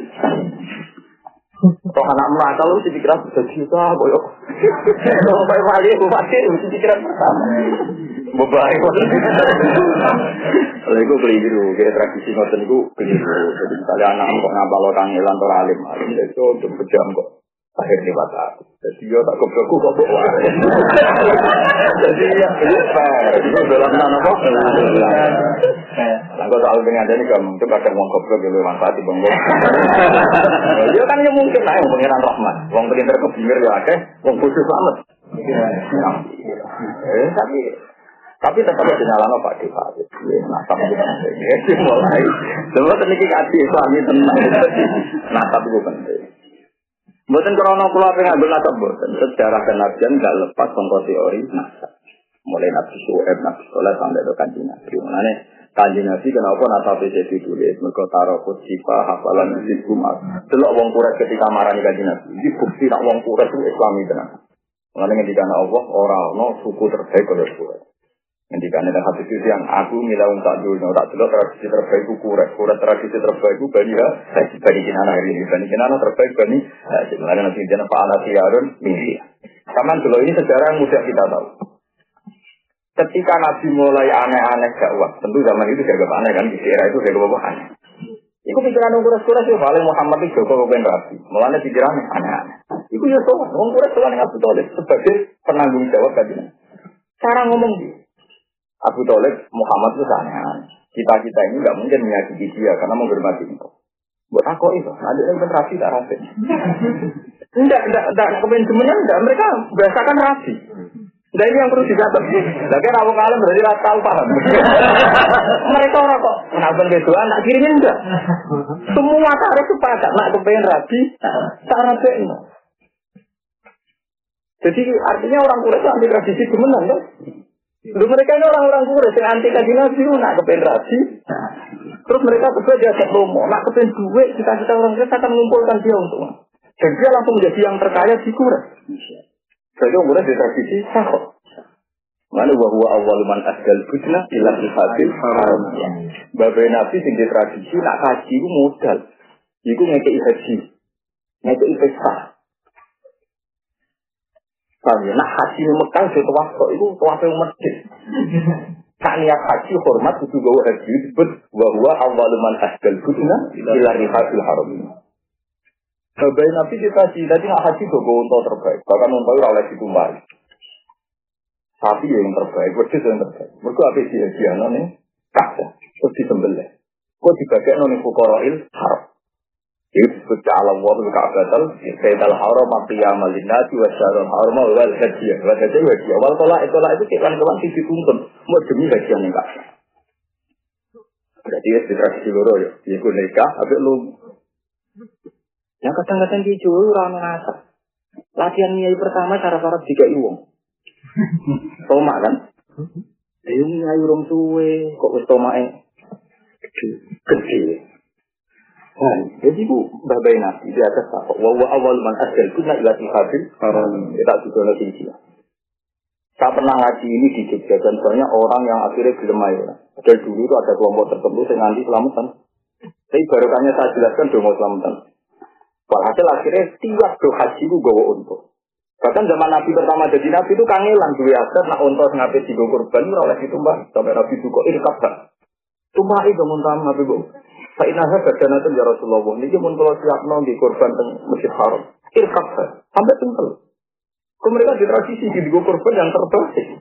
Kok anak nakal lu pikiran sudah juta boyo. Kalau kayak wali bupati mesti pikiran pertama. Bebai. Lha iku keliru, kayak tradisi ngoten iku keliru. Jadi misalnya anak kok ngapal kangelan ora alim, alim itu untuk pejam kok akhirnya mata aku. Jadi dia tak kebeku kok bawa. Jadi ya fair. Itu dalam nama apa? Nah, kalau soal dengan ini kamu itu kadang uang goblok yang manfaat di bangku. Dia kan yang mungkin lah yang pengiran rahmat. Uang pinter kebimir ya akeh, uang khusus banget. Eh, tapi tapi tetap ada nyalano Pak Dewa. Nah, tapi mulai. Semua teknik kaji Islami tenang. Nah, tapi penting. Bukan krono kula pengen ambil nasab bukan. Sejarah kenabian nggak lepas sangka teori nasab. Mulai Nabi Suhaib, Nabi Soleh sampai ke kanji Nabi. Mengenai kanji Nabi kenapa nasab jadi tulis? Mereka taruh kutsipa, hafalan di kumat. Delok wong kuret ketika marah di kanji Nabi. Ini bukti nak wong kuret itu Islami tenang. Mengenai ketika Allah orang no suku terbaik oleh kuret. Ketika ada hadis itu yang aku milah untuk dulu, tak dulu tradisi terbaik itu kuret, kuret tradisi terbaik itu bani ya, bani kinana hari ini, bani kinana terbaik bani, sebenarnya nanti jangan pak anak siarun misi. Kaman dulu ini sejarah mudah kita tahu. Ketika Nabi mulai aneh-aneh dakwah, tentu zaman itu jaga aneh kan, di era itu apa aneh. Iku pikiran orang kuras-kuras ya, paling Muhammad itu Joko Ben Rabi, mulanya pikiran aneh-aneh. Iku ya soal, orang kuras soal yang Abu Talib sebagai penanggung jawab kajian. Cara ngomong dia. Abu Talib Muhammad itu aneh Kita kita ini nggak mungkin menyakiti dia karena menghormati itu. Buat aku itu, ada yang benar rapi tak rapi. Enggak, enggak, kemudian sebenarnya enggak. Mereka biasakan rapi. Nah ini yang perlu dicatat. Lagi rawang kalem berarti rata tahu paham. Mereka orang kok kenapa beda anak kirinya enggak. Semua tarik sepakat nak kepengen rapi, tak rapi Jadi artinya orang kuret anti tradisi kemenang kan? Lu mereka ini orang-orang kuret yang anti kaji nabi nak kepengen rapi. Terus mereka berdua diajak promo, nak kepengen duit, kita-kita orang kuret akan mengumpulkan dia untuk. Dan dia langsung menjadi yang terkaya di kuret. Jadi umurnya di tradisi sahok. Mana bahwa awal man asgal budna ilah hasil haram. Babai nabi sing di tradisi nak itu modal. Iku ngekei haji. Ngekei pesta. Paham ya? Nah haji Mekah itu tuwaf kok itu tuwaf yang masjid. Tak niat haji hormat itu gawa haji disebut bahwa awal man asgal budna ilah hasil haram. Babai Nabi kita sih, tadi nggak haji dogo untuk terbaik. Bahkan untuk oleh itu mari. Sapi yang terbaik, wedus yang terbaik. Mereka apa sih hadiah nih? Kacau, terus disembelih. Kok dibagi noni fukoroil haram. Itu disebut alam waktu ka'batal, Sayyidal haram, maqiyam al-nasi, wa syarul haram, wa wal hadiah. Wa hadiah, wa. Wal tolak, itu lah itu kewan-kewan sih dituntun. Mau demi hadiah nih kacau. Berarti ya, di tradisi loro ya. Iku nikah, tapi lu yang kadang-kadang di Jawa ora ngasap. Latihan nyai pertama cara para tiga iwong. Tomak kan? Ayo nyai urung suwe, kok wis tomake gede. Nah, jadi bu babai nabi di atas apa? Wa wa awal man asal kuna ila tihabil. Kita juga nanti sini. Saya pernah ngaji ini di Jogja dan banyak orang yang akhirnya gelem ya. Dari dulu itu ada kelompok tertentu yang nanti selamatan. Tapi barokahnya saya jelaskan dong mau selamatan. Walhasil akhirnya tiap do haji itu gawa untuk. Bahkan zaman Nabi pertama jadi Nabi itu kangelan dua aset nak untuk ngapain di kurban oleh itu mbak sampai Nabi ini kabar. Tumpah itu muntah Nabi bu. Saya nasihat badan itu ya Rasulullah. Ini pun kalau siap nong di korban teng masjid haram. Irkab sampai tinggal. Kau mereka di tradisi di korban yang terbaik.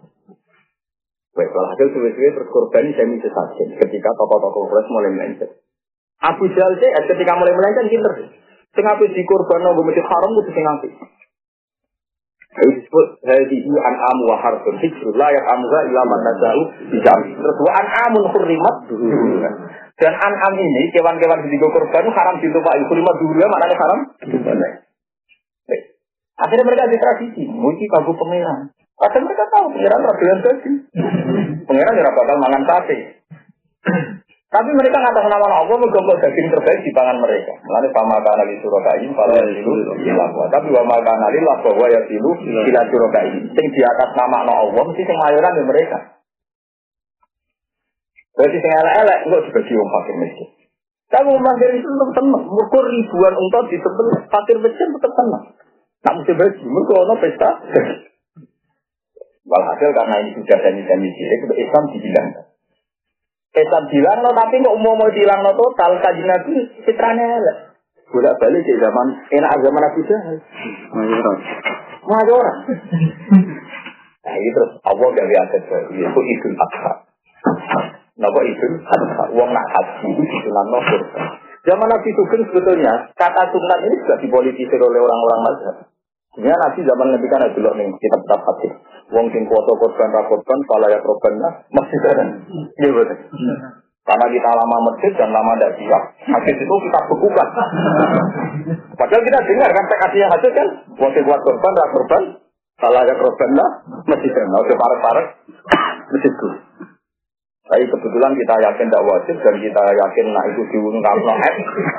Baik, hasil suwe-suwe terus korban ini semi sesajen ketika tokoh-tokoh Quraisy mulai melenceng. Abu Jahal sih ketika mulai melenceng pinter. Sing di korban nang masjid haram itu sing apik. Itu disebut hadihi an'am wa harfun hijrul la ya'amuha ila man nasa'u Terus wa an'amun hurrimat Dan an'am ini, kewan-kewan di korban itu haram ditumpahi. Hurrimat dulu maknanya haram Akhirnya mereka di tradisi, muji kagu pengiran. Padahal mereka tahu pengiran radulan tadi. Pengiran tidak bakal mangan sate. Tapi mereka ngatas nama Allah menggombol daging terbaik di pangan mereka. Mulanya sama kana li surakain, kalau itu ilahwa. Tapi wa maka nali lah bahwa ya silu ila surakain. Sing di atas nama Allah mesti sing mayoran di mereka. Berarti sing elek-elek enggak dibagi wong fakir miskin. Tapi wong fakir itu tetap. Mereka ribuan unta di temen fakir miskin tetap tenang. Tak mesti bagi, mereka ono pesta. Walhasil karena ini sudah janji-janji cilik, Islam dibilangkan. Islam bilang no, tapi kok umum mau bilang no total kaji nabi fitranya lah. Bolak balik di zaman enak zaman Nabi Jahal. Majoran. Nah ini terus Allah dari baru yaitu Idul Adha. Idul Adha? Uang nak haji itu disunan no Zaman Nabi Sugeng sebetulnya kata sunat ini sudah dipolitisir oleh orang-orang mazhab. Sebenarnya Nabi zaman Nabi kan ada dulu nih kitab-kitab hadis. Wong sing kuasa korban ra korban, pala ya korbannya masih ada. Iya betul. Karena kita lama masjid dan lama tidak siap, hadis itu kita bekukan. Padahal kita dengar kan yang hadis kan, wong sing kuat korban ra korban, pala ya korbannya masih ada. Oke parek-parek itu. Tapi kebetulan kita yakin tidak wajib dan kita yakin nah itu diungkap no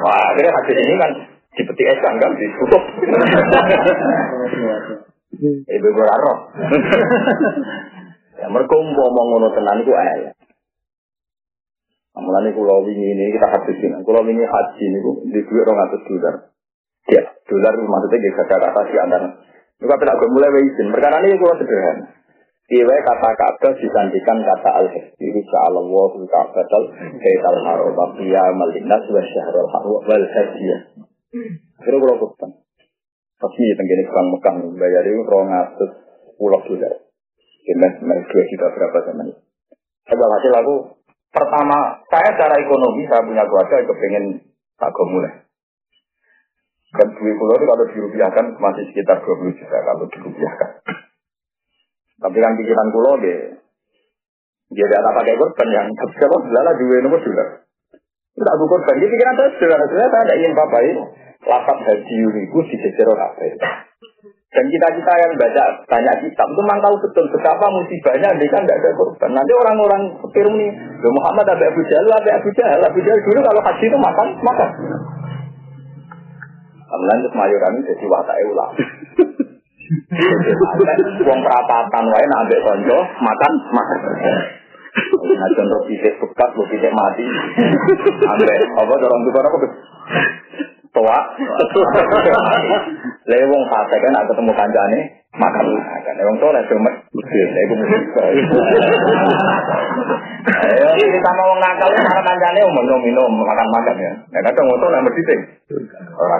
Wah, akhirnya hadis ini kan dipetik esan kan ditutup. Ibu roh. Ya mereka ngomong ngono tenan ae. Mulane kula wingi ini kita hadis ini. Kula wingi haji niku di duit 200 dolar. Ya, dolar maksudnya di kata-kata si antara. Juga tidak mulai izin. Perkara ini kula sederhana. Iwe kata kata disantikan kata al-hajji Insya Allah ka'batal Kaital haram Biya malinas wa syahrul haram Wal hajjiyah Kira kula kutan Pasti tenggine Bang Mekah bayar itu rong atus pulau dolar. Jelas naik dua juta berapa zaman itu. Coba hasil aku pertama saya secara ekonomi saya punya keluarga yang kepengen agak mulai. Dan duit pulau itu kalau dirupiahkan masih sekitar 20 juta kalau dirupiahkan. Tapi kan pikiran pulau deh, dia tidak pakai korban yang tapi kalau lala dua nomor dolar. Tidak aku korban, dia pikiran saya sederhana. Saya tidak ingin apa ini lapat haji itu dijejer kabeh. Dan kita-kita yang baca banyak kitab itu memang tahu betul betapa musibahnya dia kan tidak ada korban. Nanti orang-orang setir ini, Muhammad ada Abu Jahal, ada Abu Jahal, Abu Jahal dulu kalau haji itu makan, makan. Kemudian itu jadi watak ulang. Uang perapatan wae nak ambek konco makan makan. Nah contoh titik bekas, lo titik mati. Ambek apa dorong tuh apa tua. Lha wong fase kan aku ketemu kancane makan makan. Wong soleh cuma iku musibah. Ayo nakal kancane minum minum makan makan ya.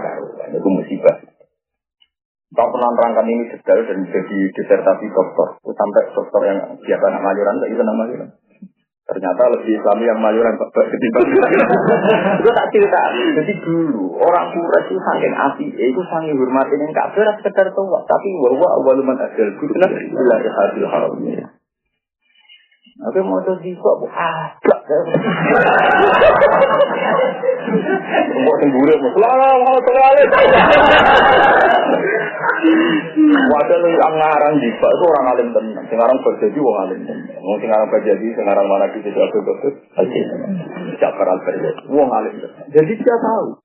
Karo. Iku musibah. Tak pernah terangkan ini sedal dan jadi disertasi dokter. Sampai dokter yang biasa nak majuran, tak bisa nak majuran. Ternyata lebih Islami yang mayoran ketimbang Itu tak cerita. Jadi dulu orang Quraisy itu saking api, itu saking hormatin yang kafir sekedar tua, tapi bahwa awaluman adil guna ila ihadil haram. Tapi mau tuh di kok ada. Mau tenggure, selalu mau selalu. Wadah lu ngarang di itu orang alim tenang. Sekarang berjadi wong alim tenang. Mau sekarang berjadi, sekarang mana kita jadi betul Aji. Jafar al berjadi, wong alim tenang. Jadi dia tahu.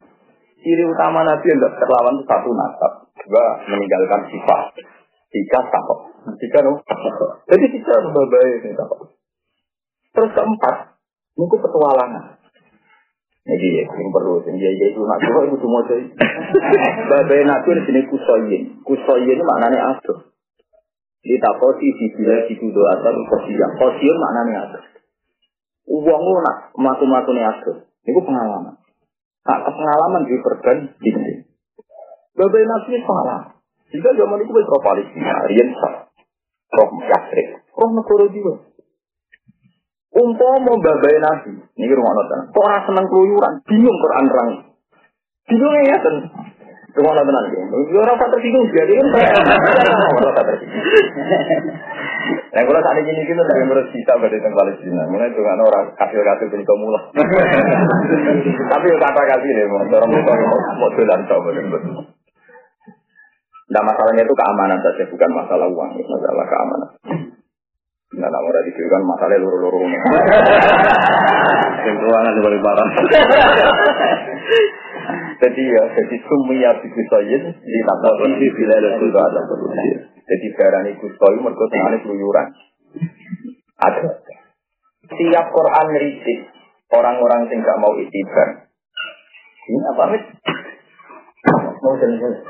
Ciri utama Nabi yang terlawan itu satu nasab, dua meninggalkan sifat, tiga takut. Tiga no. Jadi kita babai ini Terus keempat, ini petualangan. Jadi ya, yang perlu, yang dia itu nak itu semua jadi. Babai nabi di sini kusoyin, kusoyin maknanya aduh. Ditakosi di bila di kudo atau kosian, kosian maknanya aduh. Uang nak matu-matu nih aduh. Itu pengalaman. Nah, pengalaman di perban ini. Babai nabi salah. Jika zaman itu berapa Palestina, Rian sah. Roh Yasrib, roh negara juga. Umpama babai nabi, ini rumah nonton. Kok orang seneng keluyuran, bingung Quran rang. Bingung ya kan? Rumah nonton nanti. Orang tak tersinggung, dia kan orang tak tersinggung. Nah, kalau saat ini kita tidak harus bisa berada di Palestina. Mulai dengan orang kasih-kasih punya kamu lah. Tapi kata kasih nih, orang mau jalan coba. Nah masalahnya itu keamanan saja, bukan masalah uang, masalah keamanan. Nah, namun tadi itu kan masalahnya luru-luru. Yang keuangan lebih parah. Jadi ya, jadi sumia bikusoyin di tabat di bila itu ada Jadi barang itu soyu mereka tengahnya keluyuran. Ada. Tiap Quran ngeritik orang-orang yang nggak mau itibar. Ini apa mit? Mau jalan-jalan.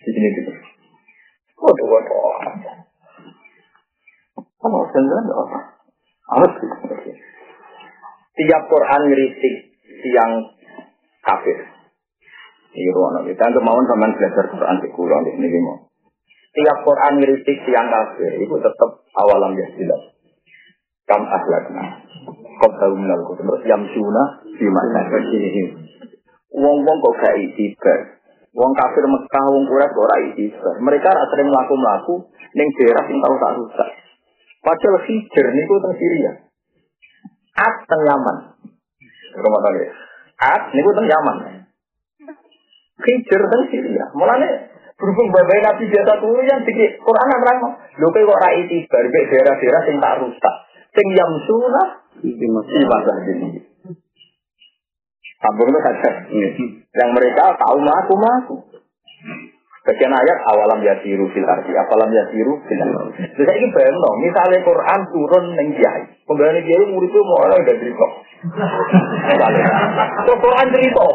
Di sini gitu. Waduh, waduh. Kalau sendiri apa? Alat Tiap Quran ngeritik yang kafir. Ini ruang kita kemauan sama belajar Quran di kulo di sini mau. Tiap Quran ngeritik yang kafir itu tetap awalam ya jelas. Kam ahlakna. Kau tahu minal terus yang sunnah di mana ini. Wong-wong kok gak itibar. Wong kafir Mekah, wong Quraisy ora istighfar. Mereka ora sering mlaku-mlaku ning daerah sing tau tak rusak. Padahal Hijr niku teng Syria. At teng Yaman. Rumah tangga. At niku teng Yaman. Hijr teng Syria. Mulane berhubung babai Nabi biasa turun yang dikit Quran nerang. Lho kok ora istighfar daerah-daerah sing tak rusak. Sing yamsuna di masa ini. Sambung itu saja. Yang mereka tahu maku maku. Bagian ayat awalam yasiru fil arti, apalam yasiru fil arti. Jadi ini bayang dong, misalnya Quran turun neng kiai, pembahasan kiai murid itu mau orang udah cerita. Kok Quran cerita?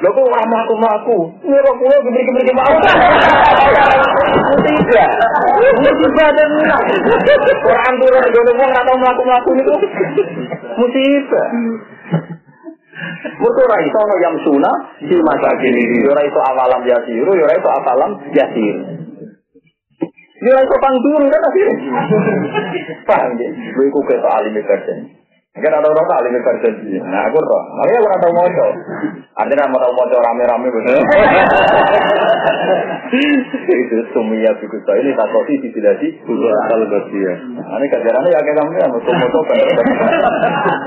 Lo kok orang maku maku? Ini kok pulau keberi keberi mau? Tidak. Musibah dan Quran turun, gue ngomong tahu maku maku itu musibah. Mereka ora iso ono yang suna di masa kini. Ora iso awalam yasiru, ora iso awalam yasir. Ini ora iso pangdur kan akhirnya. Paham ya? Gue iku ketok alim kerja. Mungkin ada orang tak alim kerja Nah aku roh. Makanya aku tahu mojo. Artinya mau tahu mojo rame-rame betul. Itu sumia buku saya ini tak kopi di bila di. Kalau ya. Ini kajarannya ya kayak kamu ya, mau mojo kan.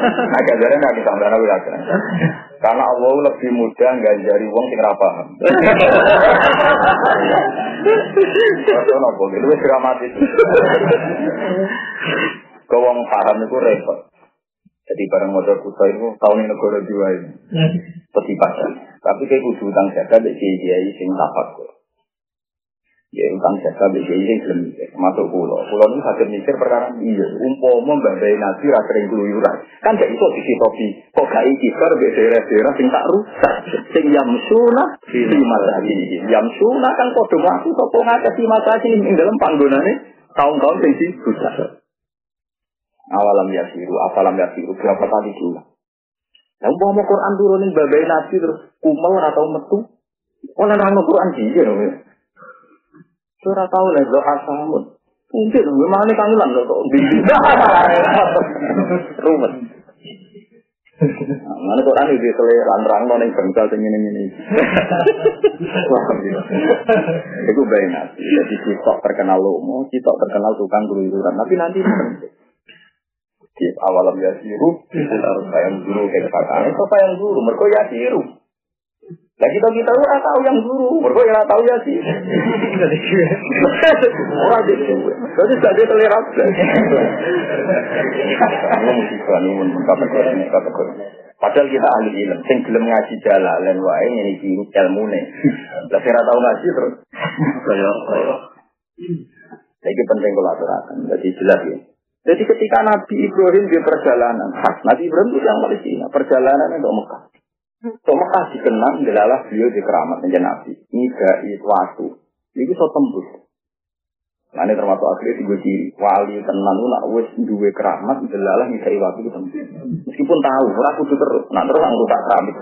Nah kajarannya ya kita ambil lagi. Karena Allah lebih mudah jari uang sing paham. Itu nopo gitu dramatis. Kau paham itu repot. Jadi barang modal kusa itu tahun ini negara dua ini. Peti pasar. Tapi kayak kudu utang jaga di kiai sing tapak kok. Ya utang jaga di kiai sing belum mikir. Masuk pulau. Pulau ini sakit mikir perkara iya. Umpama mbak nasi rasering keluyuran. Kan gak iso topi. Kok gak iki bar di daerah-daerah sing tak rusak. Sing yamsuna di masa ini. Yamsuna kan kode mati. Kok ngakak di masa ini. Yang dalam panggonane tahun-tahun sing rusak. Awalam yasiru, awalam yasiru, berapa kali diulang. Mau mau Quran turunin babai nabi terus kumel atau metu. Oleh orang Quran dia dong. Surah tahu lah lo asamun. Mungkin memang ini kangen lah kok. Rumit. Mana Quran itu selera rang nong yang bengkal ini ini. Itu bayi nabi. Jadi kita terkenal lomo, kita terkenal tukang keluyuran. Tapi nanti Kif awalam ya siru, harus yang guru kayak kakaknya, apa yang guru? Mereka ya siru. Nah kita kita ora tahu yang guru, mereka ya tahu ya sih. Di jadi saja terlihat. Kamu musibah nih, kategori kategori. Padahal kita ahli ilmu, sing gelem ngaji jalan wae ini ilmu nih. Lah kira tahu ngaji terus. Ini penting kalau aturakan, jadi jelas ya. Jadi ketika Nabi Ibrahim di perjalanan, Nabi Ibrahim itu yang Palestina, perjalanan untuk Mekah. Untuk Mekah dikenang adalah beliau di keramat Nabi. Ini itu waktu. Ini bisa tembus. Nah ini termasuk akhirnya tiga ciri. Wali tenan lu nak wes duwe keramat delalah bisa waktu itu Meskipun tahu, ora kudu terus. Nah terus aku tak keramat.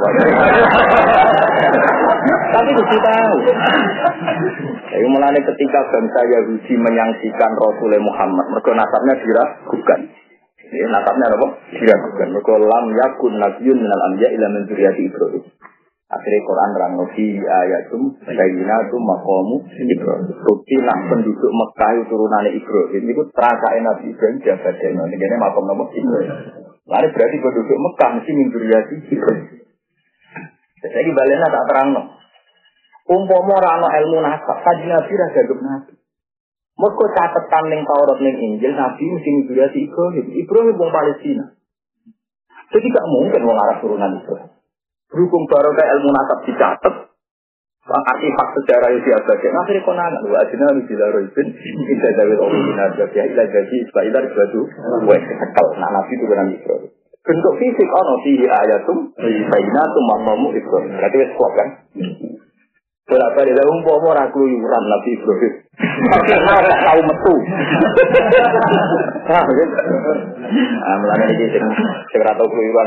Tapi kudu tahu. Jadi mulai ketika bangsa Yahudi menyangsikan Rasulullah Muhammad, mereka nasabnya diragukan. Ini nasabnya apa? Diragukan. Mereka lam yakun nabiyun minal anbiya ila min Ibrahim. Akhirnya Quran rang fi ayatum bayyinatum maqamu Ibrahim. Bukti nak penduduk Mekah turunan Ibrahim itu terasa Nabi Ibrahim jaga deno. Ini makam nama Ibrahim. Lalu berarti penduduk Mekah mesti mimpiati Ibrahim. Jadi baliknya tak terang no. Umpama ora ilmu nasab, kaji Nabi ra gagap Nabi. Mergo catatan ning Taurat ning Injil Nabi mesti mimpiati Ibrahim. Ibrahim wong Palestina. Jadi gak mungkin wong Arab turunan Ibrahim. Berhubung barokah ilmu nasab dicatat, artifak sejarah itu diabadikan. Akhirnya kau nanya, wa ajina lu bila roibin, indah dawil Allah bin ya ilah jadi, sebab ilah batu, weh, sekal, nah nabi itu benar Ibrahim. Bentuk fisik, ono fihi ayatum, bayinatum, mamamu Ibrahim. Berarti wes kuat kan? Berapa dia umpama ora keluyuran Nabi Ibrahim. Tapi ora tahu metu. Ah, mulane iki sing sing ora tau keluyuran.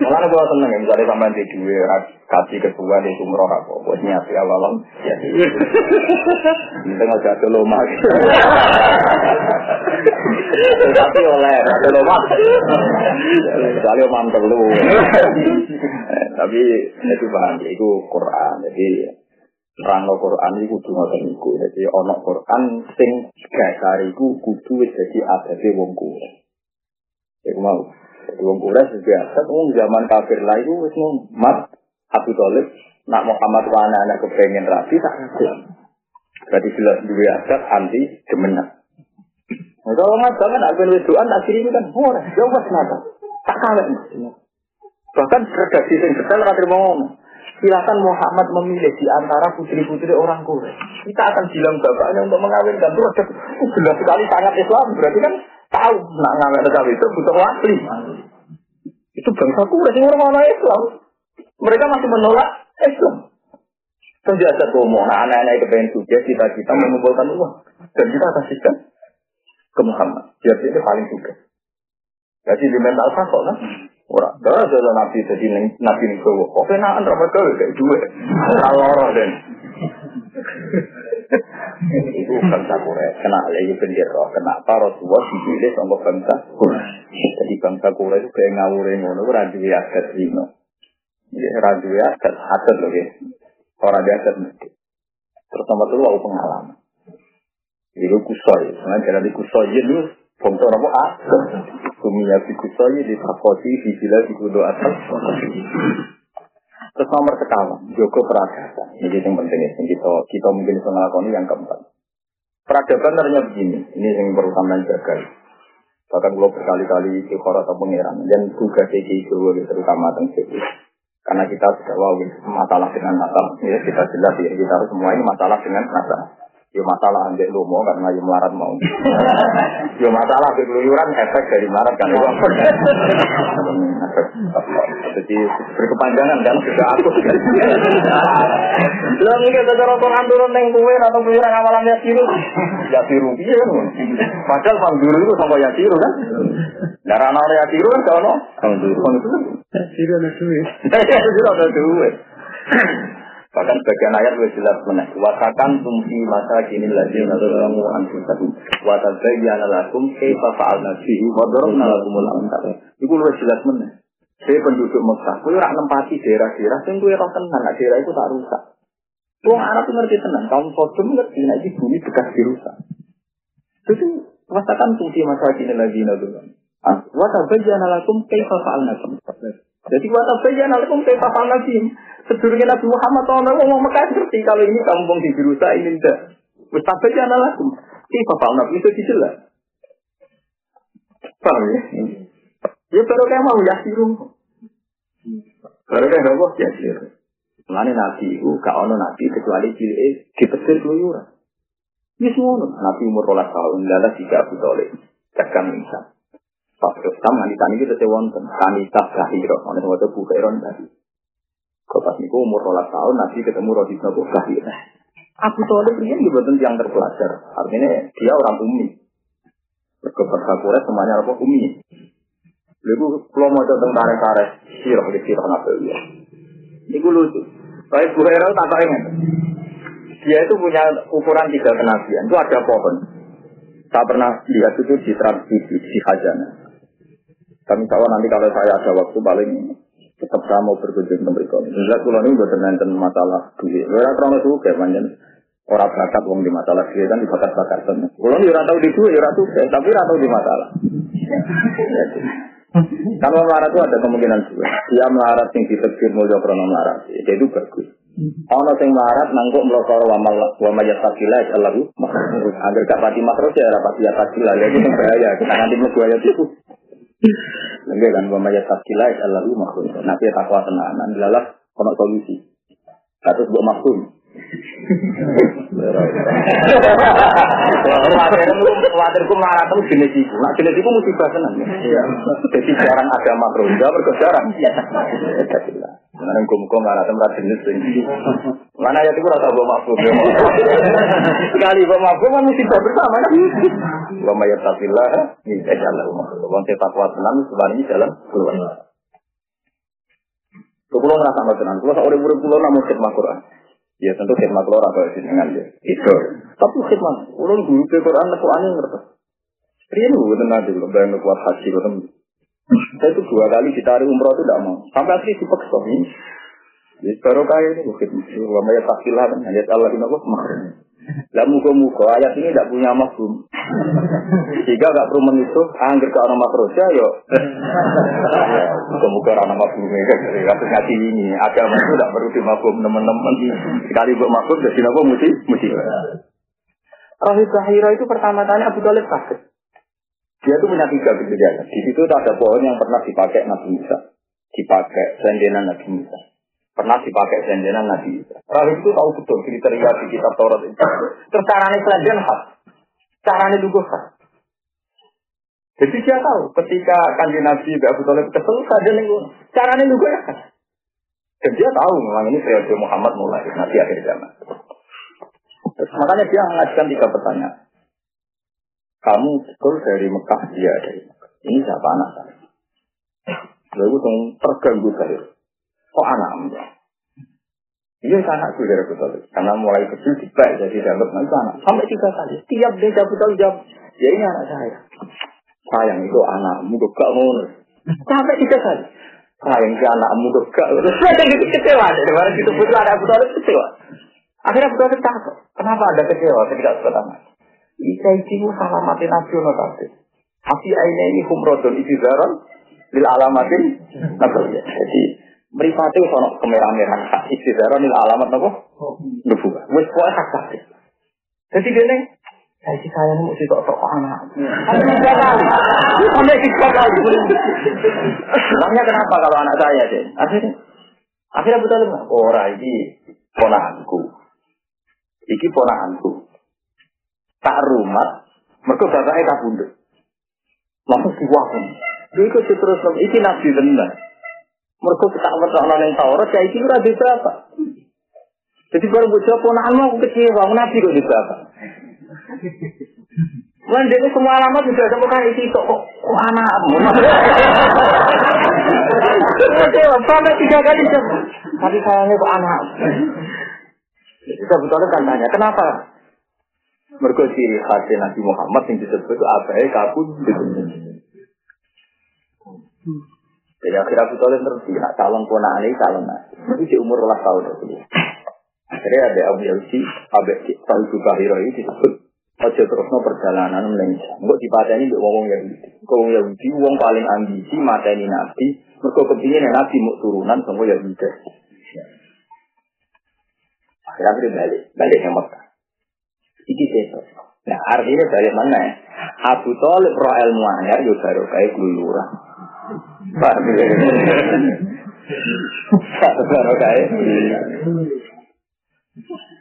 Mulane gua seneng misalnya sampean di duwe kasih ketua di sumroh apa buat nyati awal ya. Tengah jatuh loma. Tapi oleh jatuh loma. Soalnya. Tapi itu paham, itu Quran. Jadi terang Quran itu kudu ngoten niku. Jadi ana Quran sing dasar iku kudu wis dadi adate wong kuwe. Ya mau. Jadi wong kuwe biasa wong zaman kafir lah iku wis mat Abu Thalib nak Muhammad wa anak kepengen rapi tak ada. Berarti jelas dua adat anti demenan. Nah, kalau nggak banget, aku wedoan tak kiri kan, oh, ya wes nada, tak kalah. Bahkan redaksi yang detail kata ngomong. Silakan Muhammad memilih di antara putri-putri orang Quraisy. Kita akan bilang bapaknya untuk mengawinkan. Itu ada oh, jelas sekali sangat Islam. Berarti kan tahu nak ngawin cawe itu butuh wali. Itu bangsa Quraisy orang mana Islam. Mereka masih menolak Islam. Penjajah ngomong, nah anak-anak kepengen sukses, kita-kita mengumpulkan uang. Dan kita kasihkan ke Muhammad. Dia paling suka. Jadi di mental kok kan. Ora, ora ada nabi jadi nabi ning kowe. Kok kenaan ra mergo kayak duwe. Ora loro den. Iku bangsa Quraisy kena lagi bendera. Kenapa Rasulullah dipilih sama bangsa Quraisy? Jadi bangsa Quraisy itu kayak ngawure ngono ora duwe adat dino. Ya ora duwe adat adat lho ya. Ora ada adat. Terus nomor telu aku pengalaman. Itu kusoi, sebenarnya jadi kusoi itu bangsa apa ah? Kumia di takoti di sila di kudo atas. Terus nomor sekawan, Joko peradaban. Ini yang penting ya, kita kita mungkin bisa melakukan yang keempat. Peradaban ternyata begini, ini yang perlu sampean jaga. Bahkan kalau berkali-kali di khoro atau pengiran, dan juga di Jawa terutama tentang Karena kita sudah wow, masalah dengan masalah, ya kita jelas ya, kita harus semua ini masalah dengan masalah. Yo masalah ambek lu mau karena yo melarat mau. yo masalah keluyuran efek dari melarat kan itu. Jadi berkepanjangan kan sudah aku. Lo mungkin ada orang turun neng kue atau keluyuran awalan ya siru. Ya siru iya kan. Padahal pangguru itu sama ya siru kan. Darah nol ya siru kan kalau pangguru. Ya siru ada duit. Ya siru ada duit. Bahkan bagian ayat lebih jelas mana. Watakan tumsi masa kini lagi nalamu anfusakum. Watazayyana lakum kaifa fa'alna fihi wa darabna lakumul amsal. Iku lebih jelas mana. Saya penduduk Mekah, kowe ora nempati daerah-daerah sing kowe ora tenang, daerah itu tak rusak. Wong Arab ngerti tenang, kaum Sodom ngerti nek iki bumi bekas dirusak. Itu rasakan fungsi masa kini lagi nalamu. Wa tabayyana lakum kaifa fa'alna Jadi wa tabayyana lakum kaifa fa'alna fihi Sedurungnya Nabi Muhammad SAW ngomong Mekah ngerti kalau ini kampung di Birusa ini tidak. Wis tapi anak lakum. Ini bapak Nabi itu dijelas. Paham ya? Ya baru kayak mau yasiru. Baru kayak apa? Yasiru. Mulane nabi itu gak ono nabi kecuali cilik dipetir keluyuran. Wis ngono, nabi umur 12 tahun lalu tiga Abu Thalib tekan Isa. Pas Islam nanti tani kita wonten kanisa kahiro, ana sing waca bukairon tadi. Pas niku umur 12 tahun nabi ketemu Rodi bin Kahiro. Abu Thalib ini juga yang terpelajar. Artinya dia orang umi. Berkeberkah semuanya apa umi. Lalu kalau mau tentang tarik-tarik, sirah di sirah nabi ya. Ini lucu. Baik Bu Hera tak ingat. Dia itu punya ukuran tiga kenabian. Itu ada pohon. Saya pernah lihat itu di transmisi di Hajana. Kami tahu nanti kalau saya ada waktu paling tetap saya mau berkunjung ke mereka. Misalnya kalau ini buat tentang masalah duit. Orang terlalu suka manjen orang bakat wong di masalah duit kan dibakat-bakat sana. Kalau ini orang tahu di duit, orang tuh tapi orang tahu di masalah. Kalau melarat itu ada kemungkinan juga. Dia melarat yang ditekir mulia krono melarat. Jadi itu bagus. Ono sing melarat nangkuk melokor wa wa majat takila Allahu Agar gak pati ya rapat ya takila ya itu bahaya. Kita nanti ayat itu. Enggak kan wa majat takila Allahu makhluk. Nanti takwa tenanan lalas ono solusi. Katus buat maksud. Khawatirku marah terus jenis itu. Nah jenis itu musibah senang. Jadi jarang ada makro. Jawab jarang. Sekarang gue marah tempat jenis ini. Mana ya itu rasa gue makro. Sekali gue makro kan musibah bersama. Wa mayatatillah. Ini jalan makro. Wong takwa tenang sebenarnya jalan keluar. Kalau ngerasa tenang, kalau seorang murid pulau namun khidmat Quran. Ya tentu khidmat lor atau dengan ya. Itu. Tapi khidmat, ulun guru ke Quran aku aneh ngerti. Pria lu tenang dulu, bayang kuat haji betul. Saya itu dua kali ditarik umroh itu tidak mau. Sampai akhirnya dipaksa ini. Ya baru kaya ini bukit. Wa ya kan. Ayat Allah aku kemarin. Lah muka-muka ayat ini tidak punya mafhum. Jika gak perlu menutup, angger ke orang makroja, yo. Muka-muka orang mafhum ini kan dari kasus ngaji ini. Agama itu tidak perlu dimafhum teman-teman. Sekali buat mafhum, jadi apa mesti mesti. Rahib Zahira itu pertama tanya Abu Talib sakit. Dia itu punya tiga kejadian. Di situ ada pohon yang pernah dipakai Nabi Musa. Dipakai sendenan Nabi Musa pernah dipakai sendenan Nabi Isa. Rahib itu tahu betul kriteria di kitab Taurat itu. Terus caranya selanjutnya khas. Caranya juga khas. Jadi dia tahu ketika kanji Nabi Abu Talib kesel saja nih caranya juga ya khas. Dan dia tahu memang ini periode Muhammad mulai nanti akhir zaman. Terus makanya dia mengajukan tiga pertanyaan. Kamu betul dari Mekah, dia dari Mekah. Ini siapa anak saya? Lalu terganggu saya. Kok anakmu? Iya anakku dari Abu Talib. Karena mulai kecil dibalik jadi dalam itu anak. Sampai tiga kali. Tiap dia Abu Talib jawab, ya ini anak saya. Sayang itu anakmu gak ngono. Sampai tiga kali. Sayang si anakmu gak ngono. Saya gitu kecewa. Dari mana itu putra ada Abu Talib kecewa. Akhirnya Abu Talib takut. Kenapa ada kecewa ketika anak? Ika ikimu salah mati nasional tadi. Afi aina ini humrodun isi zaron lil alamatin nasional. Jadi Meripati sono kemerah-merahan hak istidara nil alamat apa? Nubuah. Wes pokoke hak kabeh. Jadi dene saya sih saya mau sih tok tok anak. Kali. Sampai tiga kali. Namanya kenapa kalau anak saya deh? Akhirnya akhirnya betul nggak? Ora ini ponakanku. Iki ponakanku. Tak rumah. Mereka bapaknya tak bunduk. Langsung diwakil. Dia ikut terus. Iki nabi benar. Mereka kita ngerti yang Taurat, ya itu ora di berapa. Jadi baru bocah ponakanmu aku kecewa, nabi kok di berapa. Lan dia semua alamat sudah ada bukan isi kok kok anakmu. Kecewa sampai tiga kali Tapi sayangnya kok anak. Kita betul kan tanya, kenapa? Mereka ciri khasnya Nabi Muhammad yang disebut ya kabut. Jadi akhirnya Abu Talib terus nak calon ponaan ini calon nabi. Itu di umur ulah tahun itu. Akhirnya ada Abu Yausi, Abu Tahu juga Hiro ini disebut Ojo terusno perjalanan Malaysia. Enggak dipateni mbek wong Yahudi. Wong Yahudi wong paling ambisi mateni nabi. Mergo kepingin nabi mau turunan sama Yahudi. Akhirnya balik, balik ke Mekah. Iki seto. Nah artinya balik mana ya? Abu Talib roh ilmu anyar yo baru kayak kae.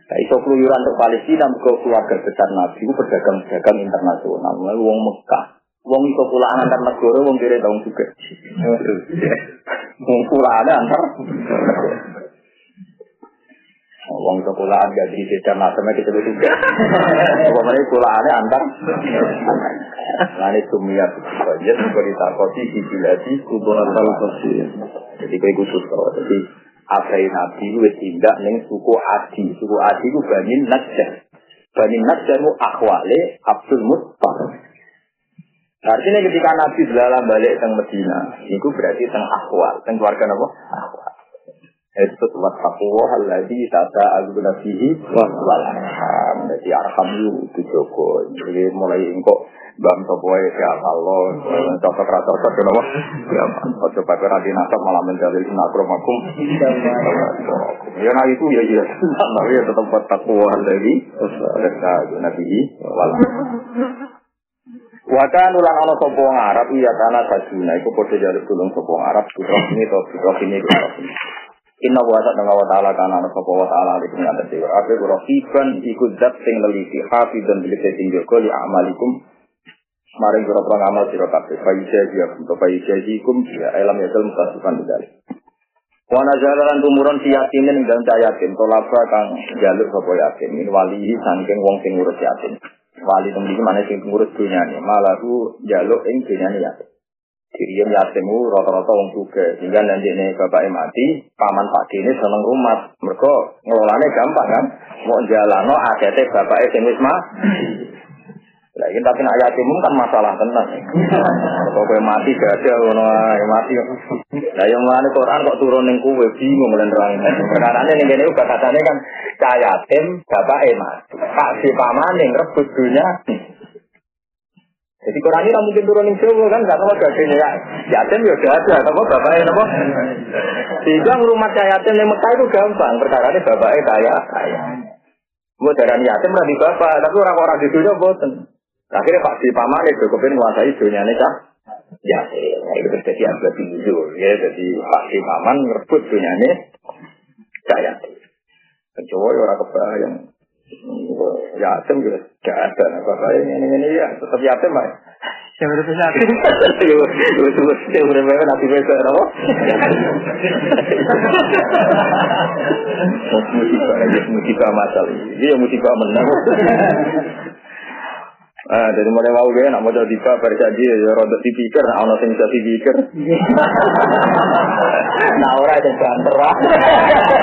Nah, iso keluyuran untuk Palestina, ke keluarga besar Nabi, pedagang-pedagang internasional. Lalu wong Mekah, wong iso pulaan antar negara, wong kira tahun juga. Wong pulaan antar. Wong pulaan gak di beda macamnya kita juga. Pokoknya pulaannya antar. Nah ini sumia banyak berita kosi di biladi kubur kosi. Jadi kayak khusus Jadi Afrai Nabi itu tindak neng suku Adi. Suku Adi itu Bani Najjar. Bani Najjar itu akhwale Abdul Muttalib. Artinya ketika Nabi dalam balik ke Medina, itu berarti tentang akhwal, tentang keluarga apa? Akhwal. Itu buat takwa lagi tata agu nabihi wal arham. Jadi arham itu Joko. Jadi mulai engkau bang sopoe ya Allah, cocok rata cocok kenapa? Ya, ojo pakai radi nasab malah menjalil inakromakum. Ya nah itu ya iya, tapi ya tetap buat takwa lagi. Tata agu nabihi wal Wakan ulang ana sapa Arab iya kana sajuna iku padha jaluk tulung sapa Arab putra ini to putra ini Inna wa ta'ala wa ta'ala kana ana wa ta'ala alaikum ya dadi ape rafiqan iku zat sing neliti hafizan bil sing jaga li amalikum. Maring pira-pira ngamal sira kabeh. Faisa dia untuk faisa ikum ya alam ya dalem kasukan bedal Wa nazalan tumuron si yatimin ing dalem yatim tolaba kang jaluk sapa yatim min wali saking wong sing ngurus yatim wali temen iki mana sing ngurus dunyane. Malahu jaluk ing dunyane yatim Diriam yatimu rata-rata wong juga sehingga nanti ini bapak mati paman pagi ini seneng rumah mereka ngelolanya gampang kan mau jalano akhirnya bapak sing wis Lah ini tapi nak yatim kan masalah tenang. Kok kowe mati gak ada ngono mati. Lah yang mana Quran kok turun ning kowe bingung lan terang. Perkarane ning kene uga katane kan cah yatim bapak mati. Pak si pamane rebut dunya. Jadi Quran ini mungkin turun ning Jawa kan gak tahu gadenya ya. Yatim ya udah ada, apa bapaknya apa? Sehingga rumah cah yatim yang Mekah itu gampang. Perkara ini bapaknya kaya kaya. Buat darah yatim di bapak, tapi orang-orang di dunia boten. Akhirnya Pak Si Paman itu kepen menguasai dunia ini cah. Ya, ya, itu terjadi agak tinggi ya. Jadi Pak Si Paman merebut dunia ini saya. Kecuali orang kebayang yatim juga gak ada. Bapak ini ini ya tetap yatim pak. Yang udah punya yatim. Yang udah punya nanti besok apa? Musibah, musibah masalah. Dia musibah menang. Ah, dari mulai mau gue nak modal diva berjanji ya roda dipikir, nak ono sing bisa dipikir. nah ora ada banter lah.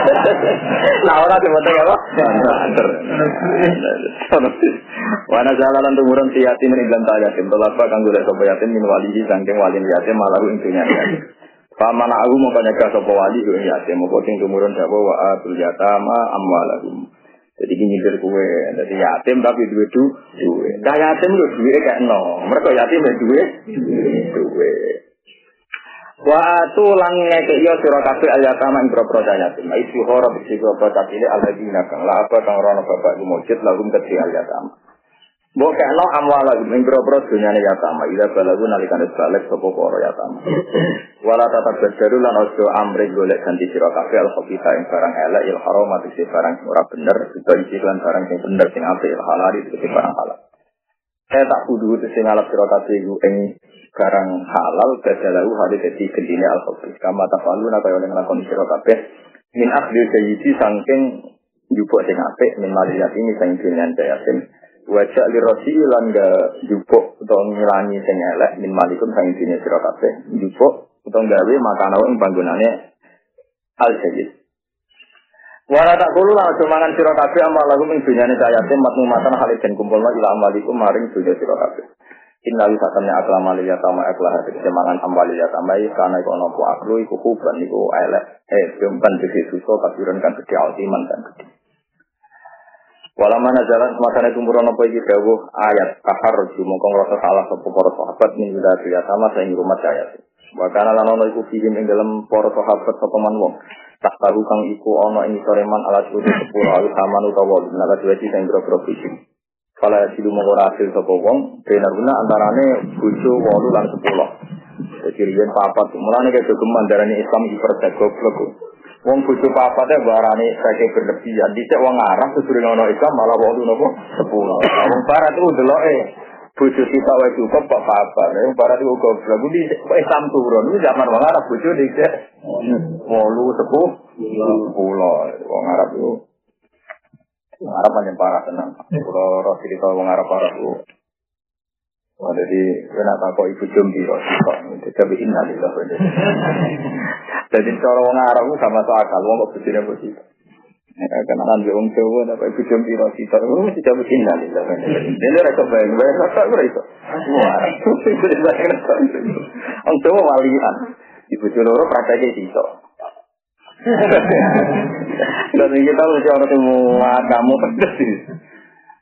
nah ora ada banter apa? Banter. Wana jalanan tumuran si yatim ini bilang tak yatim. Tolapa kang golek sapa yatim min walihi sangking walin yatim malah intinya yatim. Paman aku mau kanyaka sapa wali yatim. Mau sing tumurun sapa wa atul yatama amwalahum. Jadi ini nyindir kue, jadi yatim tapi duit du, duit. Nah yatim lu duit kayak no, mereka yatim ya duit, duit. Wa tu lang ngeke yo sira kabeh al yatama ing propro yatim. Isu horo bisi propro ini ala dina kang la apa kang rono bapak mujud lagu keti al yatama. Mbok kena amwal lagi ing propro dunyane yatama. Ila balagu nalikan balik sapa para yatama. Wala tata berjaru lan ojo amri golek ganti sira kabeh al khabitha ing barang elek il haram barang ora bener, dibagi lan barang sing bener sing apik il halal barang halal. Saya tak kudu itu sing alap sira kabeh ing barang halal badalahu hadis dadi gendine al khabith. Kama tafalu nak kaya oleh nglakoni sira kabeh min akhdil sayyidi sangking jupuk sing apik min maliyat ini sing dinyan yatim wajak li rosi lan ga jupuk utawa ngilangi sing elek min malikum sang dine sira kabeh jupuk utawa gawe makana ing panggonane al sayyid Wara tak kulo lan aja mangan sira kabeh amal lagu ing dunyane matmu matan halid den kumpulna ila amalikum maring dunya sira kabeh Innal satamnya aklama liya tama aklah tegese mangan ambali ya tamai kana iku ana aklu iku kuban iku elek eh jempan tegese suso kafiran kan gede altiman kan gede Walau mana jalan semakanya tumburan apa iki dawuh ayat kahar rujuk mongkong rasa salah sapa para sahabat ning udah tidak sama saya rumah saya. Bahkan lan ono iku fihim ing dalam para sahabat sapa man wong. Tak tahu kang iku ono ing soreman alat kudu sepuluh alu saman utawa naga dua sing boro-boro fisik. Kalau silu mau hasil sapa wong, benar guna antarane bojo wolu lan sepuluh. Jadi papat, mulane kayak jogeman darane Islam hiper goblok. Wong bojo papate barane saking berlebihan. Dicek wong Arab kudu ngono Islam malah wong nopo sepuluh. Wong barat itu deloke bojo kita wae cukup kok apa. Wong barat itu goblok. Kuwi Islam turun. Ini zaman wong Arab bojo dicek wolu sepuh pulau. Wong Arab itu Wong Arab paling parah tenang. Kalau roh cerita wong Arab parah itu Wah, jadi kena tak kok ibu jombi kok Jadi innalillah. Jadi cara wong Arab sama so akal, wong kok bujine posisi. Ya, kenalan di wong Jawa, apa ibu jombi rasi, terus tidak begini nanti. Ini rasa bayang, bayang rasa aku rasa. Wong Jawa walian, ibu Jawa prakteknya sisa. Dan kita mesti orang semua kamu pedes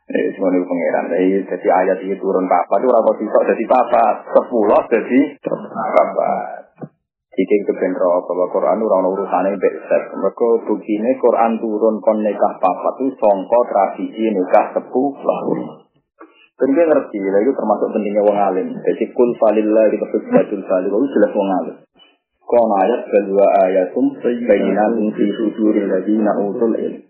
Eh, semuanya pangeran. Jadi, jadi ayat ini turun papa itu rapat sisa jadi papa sepuluh jadi papa. Jika kebenro bahwa Quran itu orang urusannya besar. Mereka begini Quran turun kon nikah papa itu songko tradisi nikah sepuh. Dan dia ngerti, lah itu termasuk pentingnya wong alim. Jadi kul falillah kita hujjatul salih, itu jelas wong alim. Kon ayat kedua ayatum bayinan fi suduril ladina utul ilm.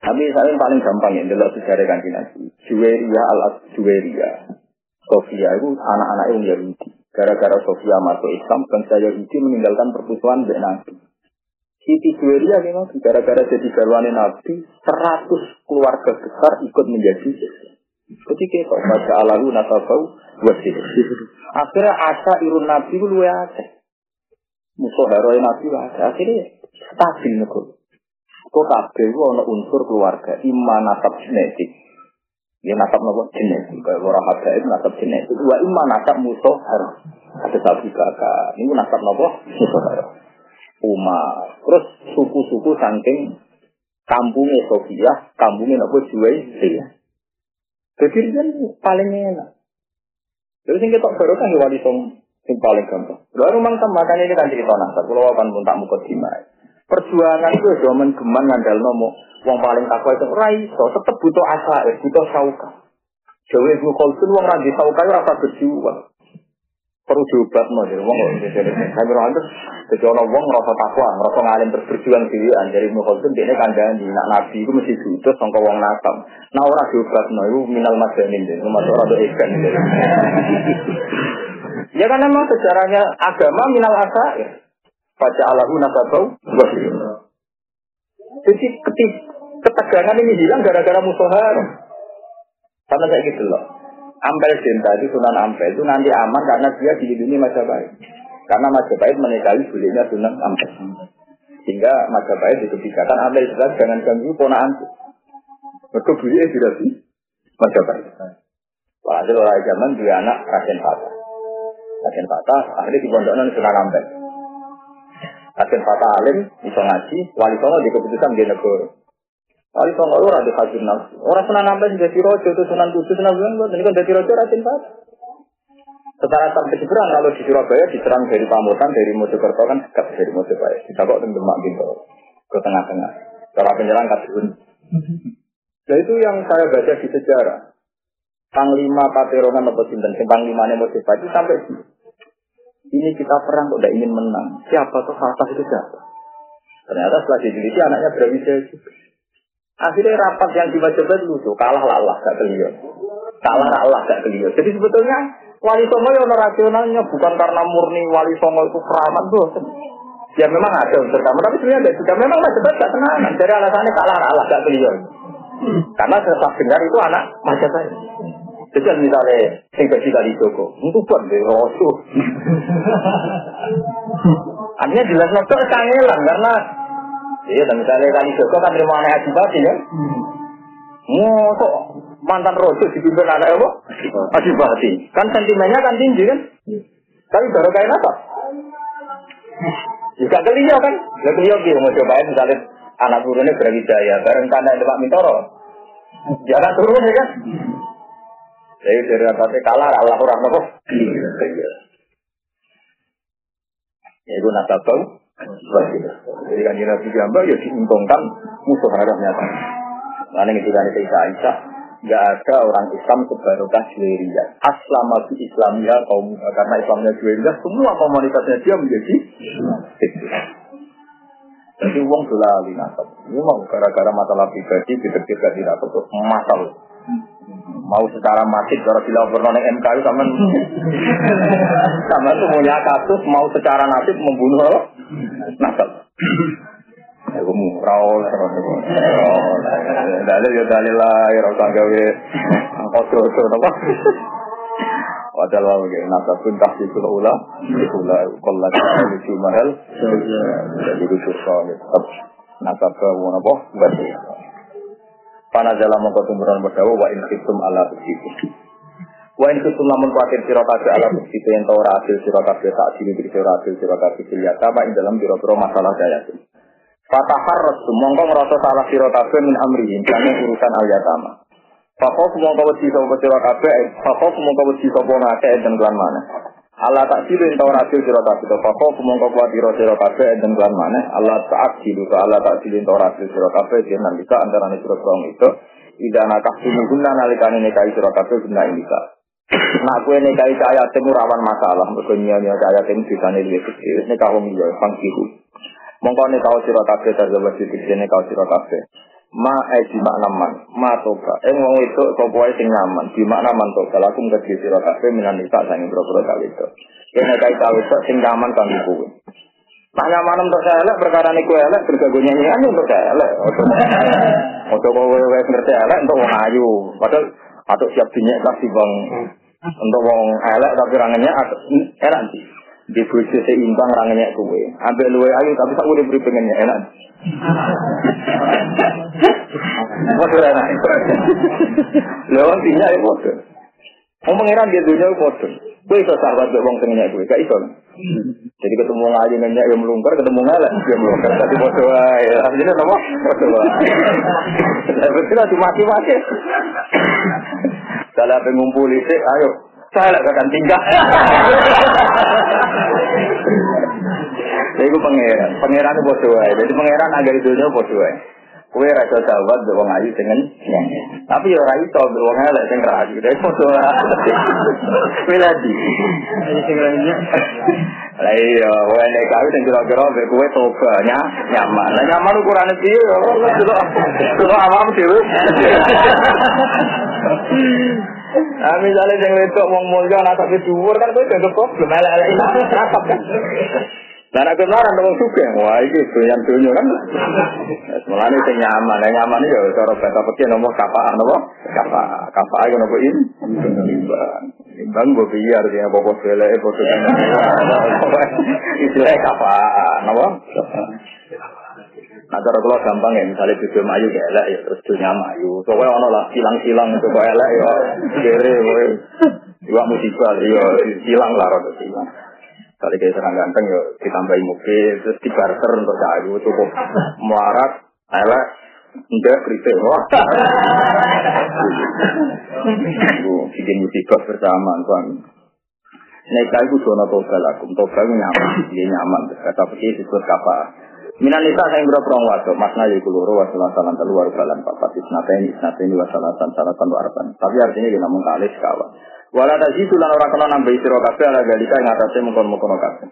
Tapi saya yang paling gampang ya, adalah sejarah kanji nabi. Juweria al Juweria. Sofia itu anak-anak yang Yahudi. Gara-gara Sofia masuk Islam, bangsa Yahudi meninggalkan perpusuhan dengan Nabi. Siti Juweria memang gara-gara jadi garwane Nabi, 100 keluarga besar ikut menjadi Jadi kita baca alalu nasabau wasir. Akhirnya asa irun Nabi luwe akeh. Musuh heroi Nabi ada. Akhirnya stabil negara. Kok kabeh ana unsur keluarga, imma nasab genetik. Ya nasab nopo genetik, kaya ora habaib nasab genetik. Wa imma nasab musuh harus ada sapi kakak. Ini nasab nopo musuh harus. Umar. Terus suku-suku saking kampungnya Sofia, kampungnya nopo ya. Jadi kan paling enak. Terus yang kita baru kan wali song yang paling gampang. Lalu memang makanya ini kan cerita nasab. Kalau akan pun tak mukot dimai. Perjuangan itu zaman geman ngandal nomo. Wong paling takwa itu raiso, tetep butuh asa, butuh sauka. Jawa ibu kolsun wong randi sauka itu rasa berjuang. Perlu diobat no, jadi wong jadi saya berangkat. Jadi orang wong rasa takwa, rasa ngalim terus berjuang dirian. Jadi ibu kolsun dia ini kandang di nak nabi itu mesti butuh sangka wong nakam. Nah orang diobat no, itu minal majanin deh, masuk orang ikan. Ya kan memang sejarahnya agama minal asa ya. Baca Allahu nasabau Jadi ketegangan ini hilang gara-gara musuh Karena kayak gitu loh. Ampel cinta itu Sunan Ampel itu nanti aman karena dia dilindungi Majapahit. Karena Majapahit menikahi bolehnya Sunan Ampel. Sehingga Majapahit itu kebijakan Ampel jelas jangan ganggu ponaanku. Mereka beliau tidak sih Majapahit. Padahal orang zaman dua anak Raden Fatah. Raden Fatah akhirnya di pondoknya Sunan Ampel. Hakim Fatah Alim, bisa ngaji, wali songo di keputusan di negara. Wali songo lu rada hakim nafsu. Orang sunan sampai sudah rojo itu sunan kudus, sunan bulan, ini kan dari rojo Raden Fatah. Secara sampai seberang kalau di Surabaya diserang dari Pamutan, dari Mojokerto kan dekat dari Mojopahit. Kita kok Demak gitu, ke tengah-tengah. Cara penyerang Kadun. Nah itu yang saya baca di sejarah. Panglima Paterongan atau Sinten, Panglima Mojopahit itu sampai ini kita perang kok tidak ingin menang. Siapa tuh Fatah itu siapa? Ternyata setelah diteliti anaknya Brawijaya juga. Akhirnya rapat yang tiba-tiba lucu, kalah lah Allah gak keliru. Kalah lah Allah gak keliru. Jadi sebetulnya wali songo yang rasionalnya bukan karena murni wali songo itu keramat tuh. Ya memang ada unsur kamu, tapi sebenarnya ada juga. Memang Majapahit gak tenang. Jadi alasannya kalah Allah gak keliru. Karena saya dengar itu anak Majapahit. Jadi misalnya sing gaji kali Joko, itu buat deh rosu. Artinya jelas nopo kangelan karena iya dan misalnya kali Joko kan terima anak adibati ya. Mosok mantan rosu dipimpin anak apa? Adibati. Kan sentimennya kan tinggi kan? Tapi baru kayak apa? Juga kelihatan kan? Ya kelihatan dia mau cobain misalnya anak turunnya Brawijaya, bareng karena Pak Mintoro. Jangan turun ya kan? Jadi dari atasnya kalah, Allah orang nopo. Ya itu nasabau. Jadi kan Nabi Jamba ya diuntungkan musuh harap nyata. Karena itu kan itu Aisyah. Gak ada orang Islam sebarokah Juwairiyah. Aslama fi Islamiyah kaum karena Islamnya Juwairiyah semua komunitasnya dia menjadi Islam. Jadi uang sudah nasab. Ini mau gara-gara masalah pribadi diterbit gak nasab tuh masalah. Mau secara masif kalau dilaporkan oleh MK itu sama sama semuanya kasus mau secara nasib membunuh nasab. Aku murau lah, dalil ya dalil lah, ya rasa gawe. Ojo-ojo apa? Padahal wa ge nasa pun tahti kula ula, kula kula kula di mahal, jadi itu susah tetap nasa ke wana boh berarti. Pana dalam mongko tumburan berdawa wa in khiftum ala tusiku. Wa in khiftum lamun kuatir kabeh ala tusiku yang tau ora adil sira tak sini bir sira adil sira kabeh ing dalam biro-biro masalah daya. Fatahar rasu mongko ngerasa salah kabeh min amri kane urusan al yatama. Semua kau wedi sapa sira kabeh, fakau semua kau wedi sapa ngake dan kelan mana. Allah tak silu yang tahu rasil siro tabi toh pokok kumongko kuat di roh siro kafe dan tuan mana? Allah tak silu ke Allah tak silu yang tahu rasil siro kafe dia nanti bisa antara nih siro kong itu. Tidak nak kasih mengguna nalikan ini siro kafe guna ini bisa. Nak kue ini kaya saya temu rawan masalah berkenyal nih saya temu bisa nih dia kecil ini kau mengjual pangkihu mongko nih kau siro kabeh terjebak di sini kau siro kabeh ma eh di makna man ma toba. Eh wong itu sapa wae sing nyaman? Di makna man toba laku ngedhi sira kabeh minan nisa sange boro-boro kali itu kene kae tahu sing nyaman kanggo kowe Nah nyaman untuk saya elek perkara niku elek bergagu nyanyian untuk saya elek. Untuk kowe wis ngerti elek untuk wong ayu. Padahal atau siap dinyek kasih bang untuk wong elek tapi rangannya enak sih. Di bojo seimbang rangannya kowe. Ambil luwe ayu tapi tak boleh beri pengennya enak. Bodoh enak. Lewat tinggal ya bodoh. Mau pengiran dia dunia bodoh. Gue iso sahabat buat wong tengahnya gue, gak iso. Jadi ketemu ngaji nanya yang melungker, ketemu ngalah yang melungker. Tadi bodoh ya. Jadi apa? Bodoh Betul lah, mati-mati. Kalau apa ngumpul itu, ayo. Saya akan tinggal. Jadi gue pangeran, pangeran itu bodoh Jadi pangeran agar itu bodoh Kue rasa sahabat be wong ayu dengan tapi ya ora iso be wong elek sing rayu. Dadi foto Kue lagi. Lah iya, wae nek kawin sing kira-kira be kue toba nya nyaman. Lah nyaman piye yo? Kulo awam dhewe. Ah misalnya yang wedok wong mulya tapi dhuwur kan kowe dianggap problem elek-elek kan. Dan aku marah dong suka, wah ini doyan dunia kan. Mulane sing nyaman, nah, nyaman ya cara bahasa pekih nomor kapaan nopo? Kapa, kapa ayo nopo ini. Imbang, imbang bawa Istilah kapaan, nopo? Nah, cara kalau gampang ya, misalnya video mayu ya elek ya terus dunia mayu. Pokoknya ono lah silang-silang coba elek ya, kere, Dua musibah, ya silang lah rada silang. Kali kayak serang ganteng ya ditambahi mobil, terus dibarter untuk kayu cukup muarat, elek, enggak kritik. Wah, bikin musibah bersama tuan. Nek itu zona toga lakum, toga nyaman, dia nyaman. Kata pergi disebut kapa. Minan nisa saya berapa orang waso, makna ya kuluro wasalah salan telu waru balan papat isnata ini isnata ini wasalah salatan warban. Tapi artinya kita namun sekawan. Wala tajidu lan ora kena nambah sira kabeh ala galika ing atase mengkon-mengkon kabeh.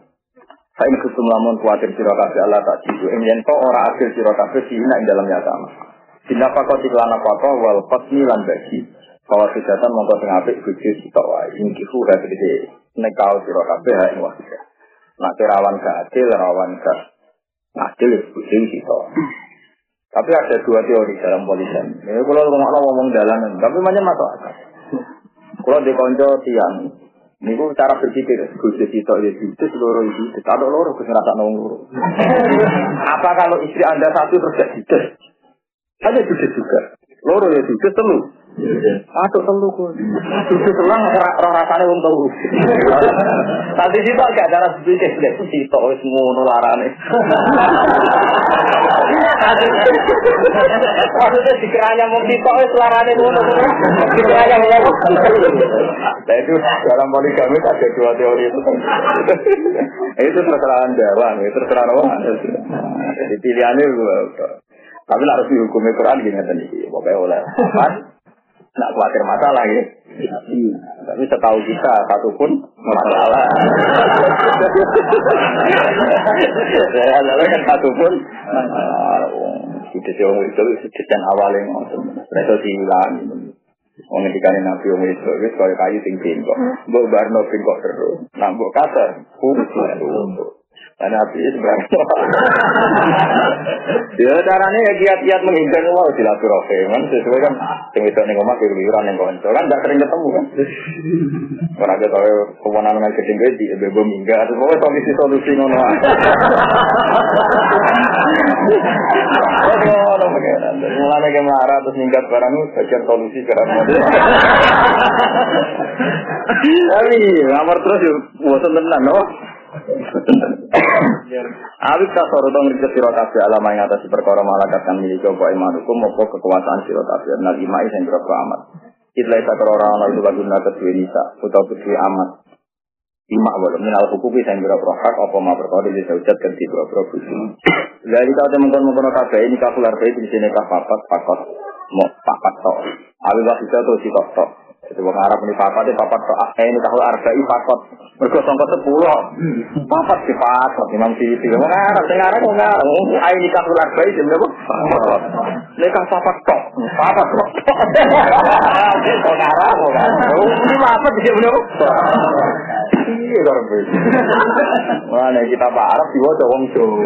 Saing kusum lamun kuatir sira kabeh Allah tak jidu ing yen to ora adil sira kabeh dina ing dalam nyata. Dina pakot iklan apa wal qasmi lan bagi. Kalau kejahatan mongko sing apik bojo sitok wae. Ing kifu gede nek kau sira kabeh ing wae. Nak rawan gak rawan gak adil bojo sitok. Tapi ada dua teori dalam polisi. Ini kalau ngomong ngomong dalanan, tapi macam masuk. Kalau di konco tiang, ini gue cara berpikir, gue itu ya itu seluruh itu, ada loro keseratan nongol. Apa kalau istri anda satu terus jadi Hanya juga juga. Loro ya juga telu. Aduh telu kok. Itu selang roh rasane wong telu. Agak cara sedikit deh situ wis ngono larane. Maksudnya dikiranya mau situ wis larane ngono. Dikiranya. Nah itu dalam poligami ada dua teori itu. Itu terserah Jawa, itu terserah orang. Jadi pilihannya tapi harus dihukumi Quran gini tadi. Pokoknya oleh nak khawatir masalah ya. Tapi setahu kita satu pun masalah. Saya kan satu pun Sudah jauh itu sudah awalnya ngomong. Mereka hilang. Wong ngendikane Nabi wong itu wis kaya kayu sing bengkok. Mbok barno bengkok terus. Nah mbok kasar, kudu api sebenarnya. ya caranya ya kiat-kiat menghindar mau silaturahmi kan sesuai kan yang itu nih ngomong keluyuran yang konco kan nggak sering ketemu kan. Karena kita tahu kewenangan yang kecil di bebo mingga atau pokoknya solusi solusi ngono. Mulai ke marah terus minggat barang bagian solusi karena Tapi ngamar terus yuk, bosan tenan, no? Awit tak soro dong riset siro kabeh alama yang atas perkara malakat kan milik apa iman hukum apa kekuasaan siro kabeh nal imai sing berapa amat. Itla isa kerora ana itu lagu nata duwe nisa utawa duwe amat. Ima walau minal hukum sing berapa hak apa ma perkara di saujat kan di berapa busi. Dari kau teman mengkono kabeh ini kakular bae di sini kah papat pakot mau papat tok. Awit bisa tuh si tok. Jadi wong Arab ini papat ini papat tok. Eh ini tahu arba'i pakot. Mergo sangka sepuluh. Papat di papat Imam Siti. Wong Arab sing Arab wong Arab. Ai nikah ular bayi jam berapa? Nikah papat tok. Papat tok. Wong Arab wong Arab. Ini papat jam berapa? Iya karo Mana kita Pak Arab diwaca wong Jawa.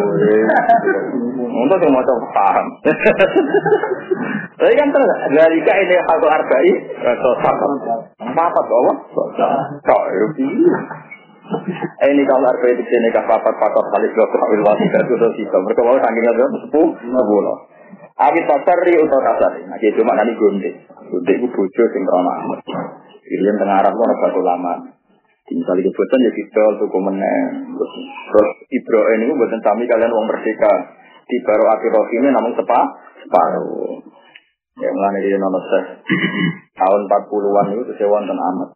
Untuk yang mau paham. Tapi kan terus dari ini hal arba'i, sosok papat apa? Tok ini kalau arba itu sini kah papat papat kali dua kawil wasidah itu terus itu. Mereka mau saking aja sepuh sepuluh. Abi tasari atau tasari. Nah, cuma nanti gunde. Gunde itu bojo sing. Ini yang tengah Arab itu satu lama. Misalnya kebutuhan ya kita tuku meneng. Terus Ibrahim ini buatan sami kalian uang merdeka. Di baru akhir ini namun sepa separuh. Ya mulai dari nomor tahun 40-an itu saya wonten amat.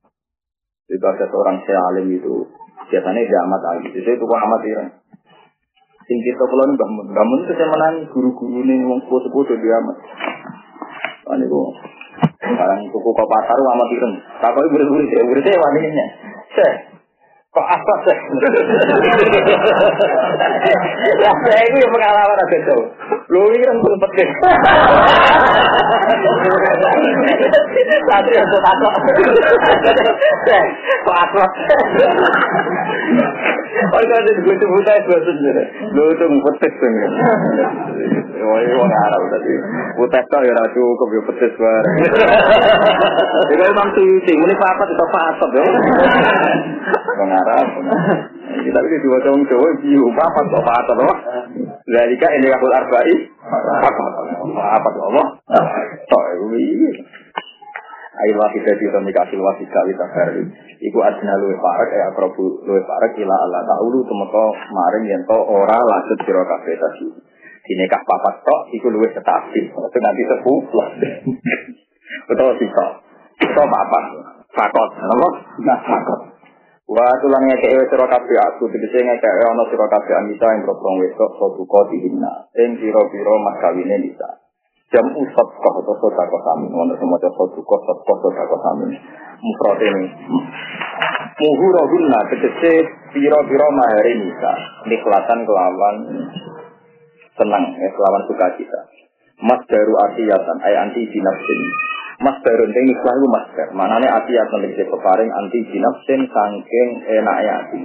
Itu ada seorang alim itu biasanya dia amat. Jadi itu kok amat ireng. Sing kita kalau nih bangun, bangun itu saya menangi guru-guru ini wong sepuh sepuh dia amat. Ini kok sekarang tuku kok pasar amat ireng. Tapi beri-beri saya beri saya wanitanya. Saya Kok apa? Ya saya ini pengalaman ada tuh. Lu ini kan belum pedes. Satu yang tuh satu. Kok apa? Oh kalau ada gue aja gue sendiri. Lu tuh pedes tuh. Oh ini orang Arab tadi. Pedes tuh ya cukup ya pedes bareng. Jadi memang suci. Ini apa? Itu apa? Ya. Arab. Kita ini dua tahun Jawa, biu papat kok papat loh. Lalika ini aku arba'i, papat, papat Allah. Tok ini. Ayo kita di komunikasi wasi kali takari. Iku adina luwe parek, ya akrobu luwe parek, ila Allah ta'ulu temeko maring yang to ora lanjut siro kafe tadi. Dinikah papat tok, iku luwe stabil. Itu nanti sepuh, betul sih tok. Tok papat, fakot, apa? Nah, fakot. Wa tulang ngeke ewe sira kabeh aku tegese ngeke ana sira kabeh anisa ing proprong wedok soduka dihina ing pira-pira mas kawine nisa. Jam usat kok atau sodako sami ngono semoga soduka sodako sodako sami. Mufrate ini. Muhuro guna tegese pira-pira mahari nisa nikhlatan kelawan senang ya kelawan sukacita. Mas baru asiyatan ay anti binafsin Mas Darun ini ikhlas itu mas Dar. Manane ati yang memiliki peparing anti jinafsin sangking enaknya ati.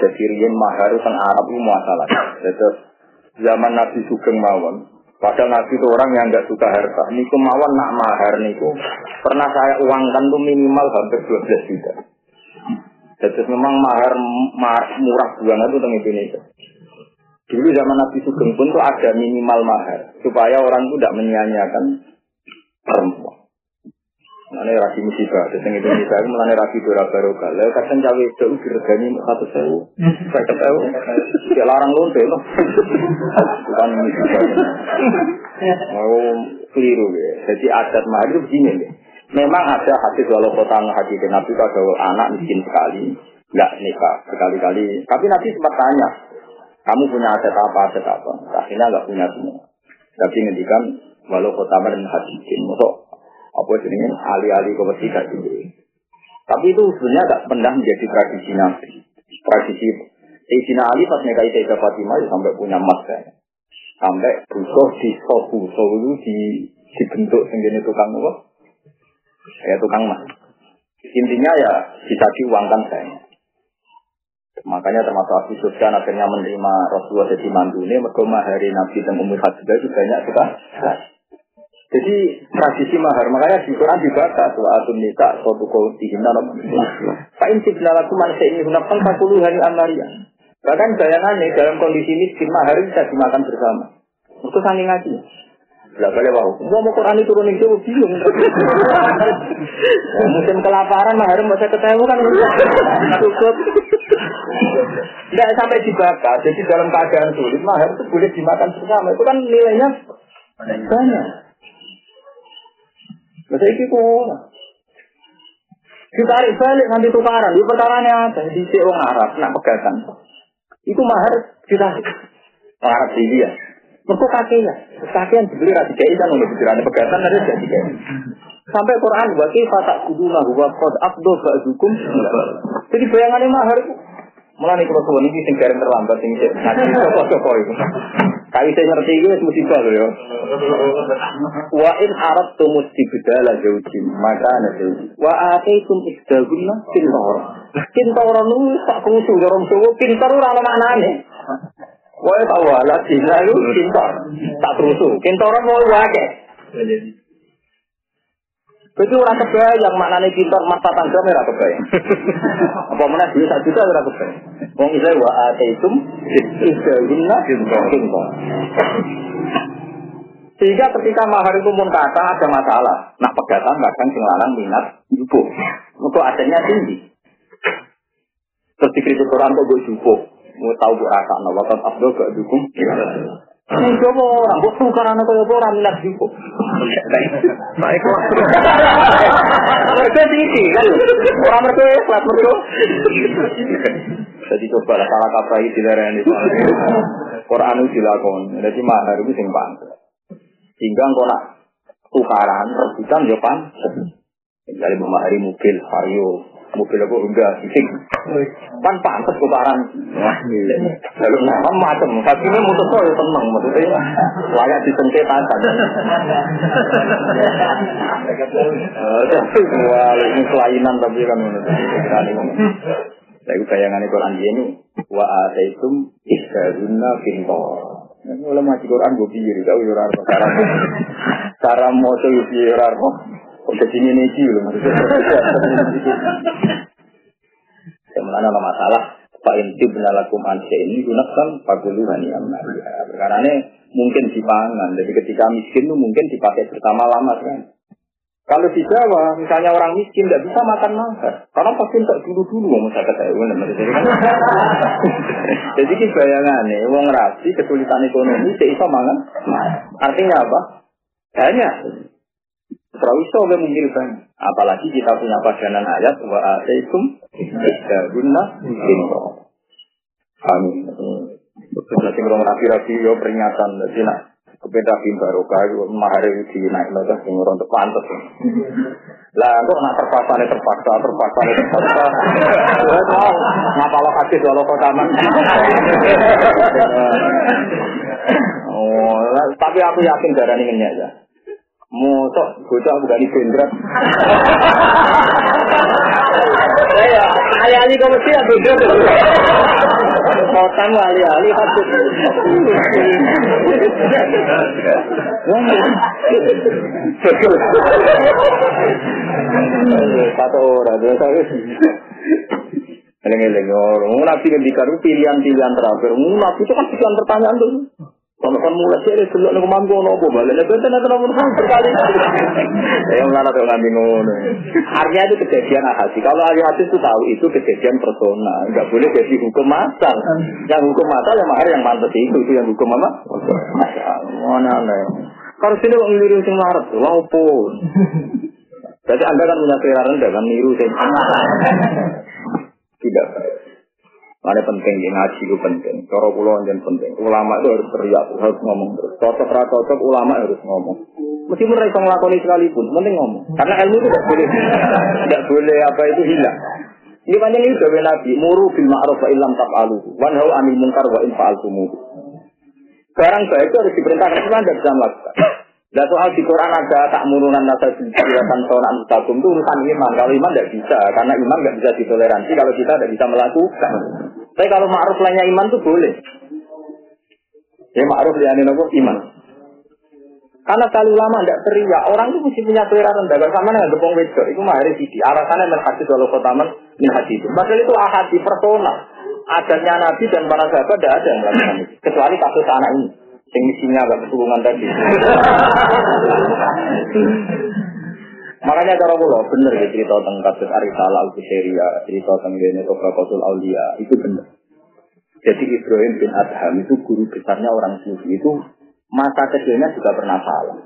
Jadi riyen mahar teng Arab itu masalah. Terus zaman Nabi Sugeng mawon. Padahal Nabi itu orang yang nggak suka harta. Niku mawon nak mahar niku pernah saya uangkan tuh minimal hampir 12 juta. Jadi memang mahar, mahar murah banget itu teng Indonesia. Dulu zaman Nabi Sugeng pun tuh ada minimal mahar supaya orang itu tidak menyia-nyiakan perempuan. Mana rasi musibah, Indonesia itu melani rasi dora baru kalau kadang cawe itu diregani satu sewu, saya tahu, dia larang lonte loh, bukan musibah. Mau keliru ya, jadi adat mah itu begini deh. Memang ada hadis walau kota hadis Nabi ada anak miskin sekali, nggak nikah sekali-kali. Tapi Nabi sempat tanya, kamu punya aset apa, aset apa? Akhirnya nggak punya semua. Tapi ngendikan walau kota dan. Masuk apa jenisnya alih-alih kompetisi gak Tapi itu sebenarnya gak pernah menjadi tradisi Nabi. Tradisi Sayyidina Ali pas nikahi Sayyidah Fatimah ya sampai punya emas kan. Sampai butuh di sohu, sohu di dibentuk sendiri tukang apa? Ya tukang emas. Intinya ya bisa diuangkan saya. Makanya termasuk Abu Sufyan akhirnya menerima Rasulullah jadi mandune, mereka mahari Nabi dan Ummu Hadidah itu banyak juga. Jadi tradisi mahar, makanya di Quran dibaca wa atun nisa suatu kau dihina Pak Insi laku manusia ini gunakan hari amaria. Bahkan bayangannya dalam kondisi miskin mahar bisa dimakan bersama. Itu saling ngaji. Lah kali wau. Gua mau Quran itu turun itu bingung. Musim kelaparan mahar mau saya ketemu kan cukup. Tidak sampai dibakar. Jadi dalam keadaan sulit mahar itu boleh dimakan bersama. Itu kan nilainya banyak. Masa itu kok Ditarik balik nanti tukaran. Di perkaranya ada di si orang Arab nak pegatan. Itu mahar kita Arab di dia. Mereka kakeknya, kakek dibeli rasi kan untuk pikiran pegatan ada jadi kayak. Sampai Quran bagi fatak kuduna huwa qad abdo. Jadi bayangannya mahar itu Mulai kalau suwon ini sing terlambat sing nanti sapa-sapa itu. Kali saya ngerti itu musibah loh ya. Wa in arab tumus dibedala jauhim maka ada jauh. Wa ataitum isdaguna pintor. Pintor nu tak kusu dorong suwo pintor ora ana maknane. Wae tau lah dina lu pintor. Tak terusu. Pintor mau wae. Jadi orang kebayang maknanya pintar mata tangga merah kebayang. Apa mana duit satu juta merah kebayang. Wong isai wa ataitum isdahunna pintar. Sehingga ketika mahar itu pun kata ada masalah. Nah pegatan bahkan sing lanang minat jupo. Untuk asalnya tinggi. Terus dikritik Quran kok gue jupo. Mau tahu bu rasa, nah waktu abdul gak dukung. Ini coba orang, gue tukar anak kaya orang minat jupo. Baik lah. Mereka tinggi kan, orang mereka kelas mereka. Jadi coba lah salah kaprah itu dari ini. Quran itu dilakukan, jadi mahar itu sing pantas. Hingga engkau nak tukaran, rebutan ya pantas. Jadi memahari mobil, vario, mobil aku enggak. Fisik kan pantas tukaran lalu nama macam tapi ini mutus ya tenang maksudnya. Layak disengketakan. Wah ini kelainan tapi kan saya bayangan Quran ini wa ataitum iskaruna pintor Mulai masih Quran gue pikir, tahu ya orang cara mau tuh orang Kok jadi ini loh Yang mana ada masalah Pak Inti benalakum anse ini gunakan paguluhan yang Karena ini mungkin dipangan. Jadi ketika miskin itu mungkin dipakai bersama lama kan. Kalau di Jawa, misalnya orang miskin tidak bisa makan mahar, karena pasti tak dulu-dulu mau saya kata Jadi ini bayangannya, uang rasi kesulitan ekonomi, tidak bisa mangan. Artinya apa? Banyak. Iso mungkin banyak. Apalagi kita punya padanan ayat wa ataikum isdaguna pinto. Amin. Jadi kalau rapi-rapi yo peringatan jadi nak kepeda baru kayu mahar di naik nota sing untuk pantas. Lah kok nak terpaksa nih terpaksa terpaksa nih terpaksa. Ngapa lo kasih kalau kau taman? Oh, tapi aku yakin darah ini ya. Motok bocah bukan di bendrat. Ya, ali-ali kau mesti ya bendrat. Kotan ali-ali patut. Satu orang, dua satu. Eleng-eleng orang, nabi ngendikan pilihan-pilihan terakhir. Nabi itu kan pilihan pertanyaan tuh. Kalau kan mulai sih dulu nih mampu nopo balik nih benten atau nopo nopo sekali. Yang tuh ngambil ngono. Artinya itu kejadian ahadi. Kalau ahli hadis itu tahu itu kejadian personal. Enggak boleh jadi hukum masal. Yang hukum masal yang mahar yang pantas itu itu yang hukum apa? Masal. Mana nih? Kalau sini kok ngeliru sing marah tuh, laupo. Jadi anda kan punya selera rendah kan niru sing. Tidak. Mana penting di ngaji itu penting. Cara pulau yang penting. Ulama itu harus teriak, harus ngomong terus. Cocok ra cocok ulama harus ngomong. Meskipun mereka ngelakoni sekalipun, penting ngomong. Karena ilmu itu tidak boleh, tidak boleh apa itu hilang. Ini panjang ini gawe Nabi, muru bil ma'ruf wa illam taf'alu. Wanhau anil munkar wa in fa'altumu. Sekarang baik itu harus diperintahkan, cuma tidak bisa melakukan. Dan soal di Quran ada tak murunan nasa silatan sonan mustaqim itu urusan iman. Kalau iman tidak bisa, karena iman nggak bisa ditoleransi kalau kita tidak bisa melakukan. Tapi kalau ma'ruf lainnya iman itu boleh. Ya ma'ruf lainnya nopo iman. Karena kali lama tidak teriak, orang itu mesti punya selera rendah. Kalau sama dengan gepong wedor, itu mah hari sisi. Alasannya min hadis walau kotaman min itu. Padahal itu ahadi personal. Adanya Nabi dan para sahabat tidak ada yang melakukan itu. Kecuali kasus anak ini. Yang misinya agak keturunan tadi. Makanya cara kula bener ya cerita tentang kasus Arisal al Bukhariya, cerita tentang Dene Kosul Aulia, itu benar. Jadi Ibrahim bin Adham itu guru besarnya orang sufi itu masa kecilnya juga pernah salah.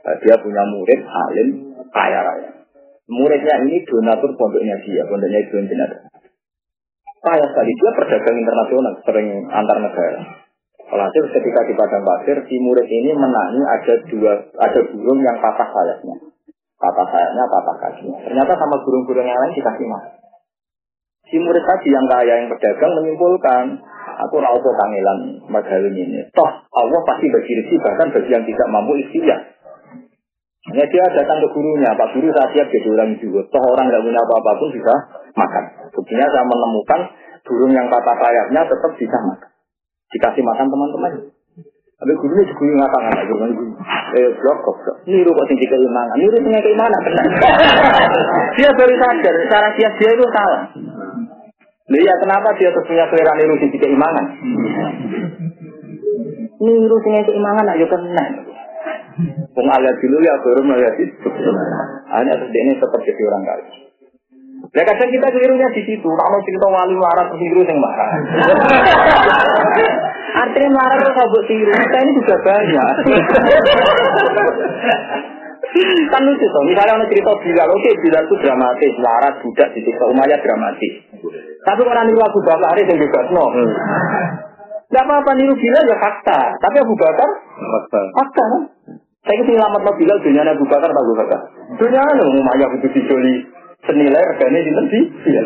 Nah, dia punya murid alim kaya raya. Muridnya ini donatur pondoknya dia, pondoknya Ibrahim bin Adham. Kaya sekali dia pedagang internasional, sering antar negara. Alhasil ketika di padang pasir, si murid ini menangi ada dua ada burung yang patah sayapnya. Patah sayapnya, patah kakinya. Ternyata sama burung-burung yang lain dikasih makan. Si murid tadi yang kaya yang pedagang menyimpulkan, aku raupo kangelan magawin ini. Toh Allah pasti bagi rezeki bahkan bagi yang tidak mampu ikhtiar. Hanya dia datang ke gurunya, Pak Guru saya siap jadi orang juga. Toh orang nggak punya apa-apa pun bisa makan. Buktinya saya menemukan burung yang patah sayapnya tetap bisa makan dikasih makan teman-teman. Tapi gurunya juga ngatakan anak guru guru. Eh blok kok. Niru kok tinggi keimanan. Niru tinggi keimanan benar. dia baru sadar cara dia dia itu salah. Lihat ya kenapa dia terus punya selera niru tinggi keimanan? Niru tinggi keimanan ayo kena. Wong aliat dulu ya baru melihat itu. Hanya terus ini tetap jadi orang kaya. Ya kadang kita kelirunya di situ. Kalau cerita wali marah terus yang marah. Artinya marah terus sabuk tiru. Kita ini juga banyak. kan lucu toh. Misalnya orang cerita Bilal, oke Bilal itu dramatis, larat, budak, di tiktok umaya dramatis. Tapi orang niru Abu Bakar yang bebas no. Gak apa-apa niru Bilal ya fakta. Tapi Abu Bakar fakta. Fakta kan? Saya ingin selamat Bilal dunia Abu Bakar Abu Bakar. Dunia kan butuh dijoli senilai reganya di nanti. Iya.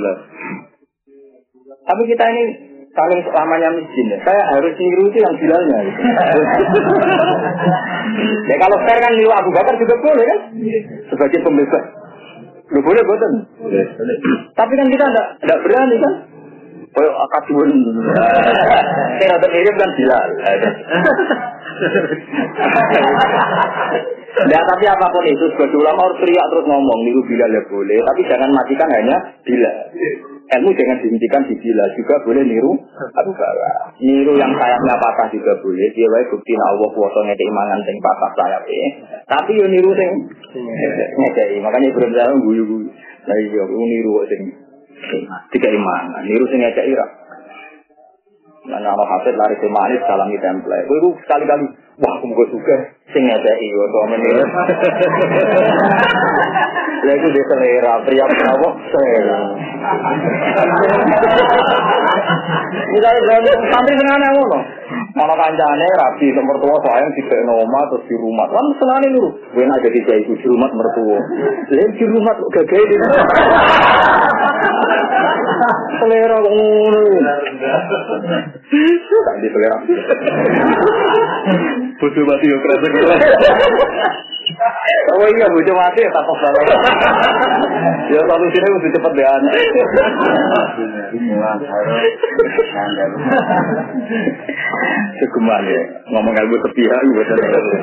Tapi kita ini saling selamanya miskin ya. Saya harus itu yang bilalnya. Gitu. ya kalau fair kan niru Abu Bakar juga boleh kan? Sebagai pembebas. Lu boleh boten. Tapi kan kita tidak berani kan? Oh, akadun. Saya rada mirip kan Bilal. Nah, tapi apa pun itu, sebagai ulama harus teriak terus ngomong, niru bila ya boleh, tapi jangan matikan hanya bila. Ilmu jangan dihentikan di bila, juga boleh niru Abu Bakar. Niru yang sayapnya patah juga boleh, dia wae bukti Allah kuasa ngekei mangan sing patah sayapnya. Tapi yo niru sing ngekei, makanya Ibrahim Zalam guyu-guyu. Nah iya, niru sing tiga iman, niru sing ngekei ira. Nah, nama hafid lari ke manis salami template. Gue sekali-kali, wah, aku mau suka. Sing ngekei, gue tuh menir. Lagu dia selera, pria apa? Selera. Misalnya, santri sengaja ngono. Mana kancane rapi ke mertua sayang di oma terus di rumah. Kan senane lu. Gue aja di itu di rumah mertua. Lain di rumah lu gagal di Selera ngono. Tak di selera. Butuh mati yo kerasa Oh iya, bujo mati ya tak banget. Ya solusinya mesti cepet deh anak. Kegeman ya, ngomong ilmu sepihak juga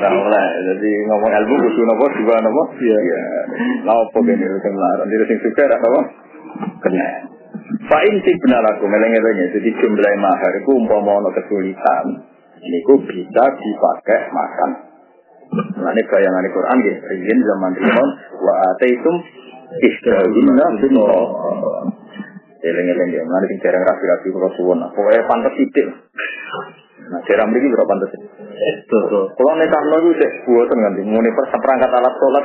lah. Jadi ngomong ilmu kudu nopo juga nopo. Iya. Nopo gini sing larang, diri sing suka rak nopo. Kena. Pak inti benar aku meleng-elengnya. Jadi jumlah mahar itu umpama kesulitan. niku bisa dipakai makan. Nah, ini bayangan Quran, nggih, ingin zaman Timur, wa ataitum istirahim nabin wa Eleng-eleng ya, nanti jarang rapi-rapi kalau suwon. Pokoknya pantas itu. Nah, jarang beri berapa pantas? Kalau nekah lo itu cek buatan nanti, mau nih perangkat alat sholat.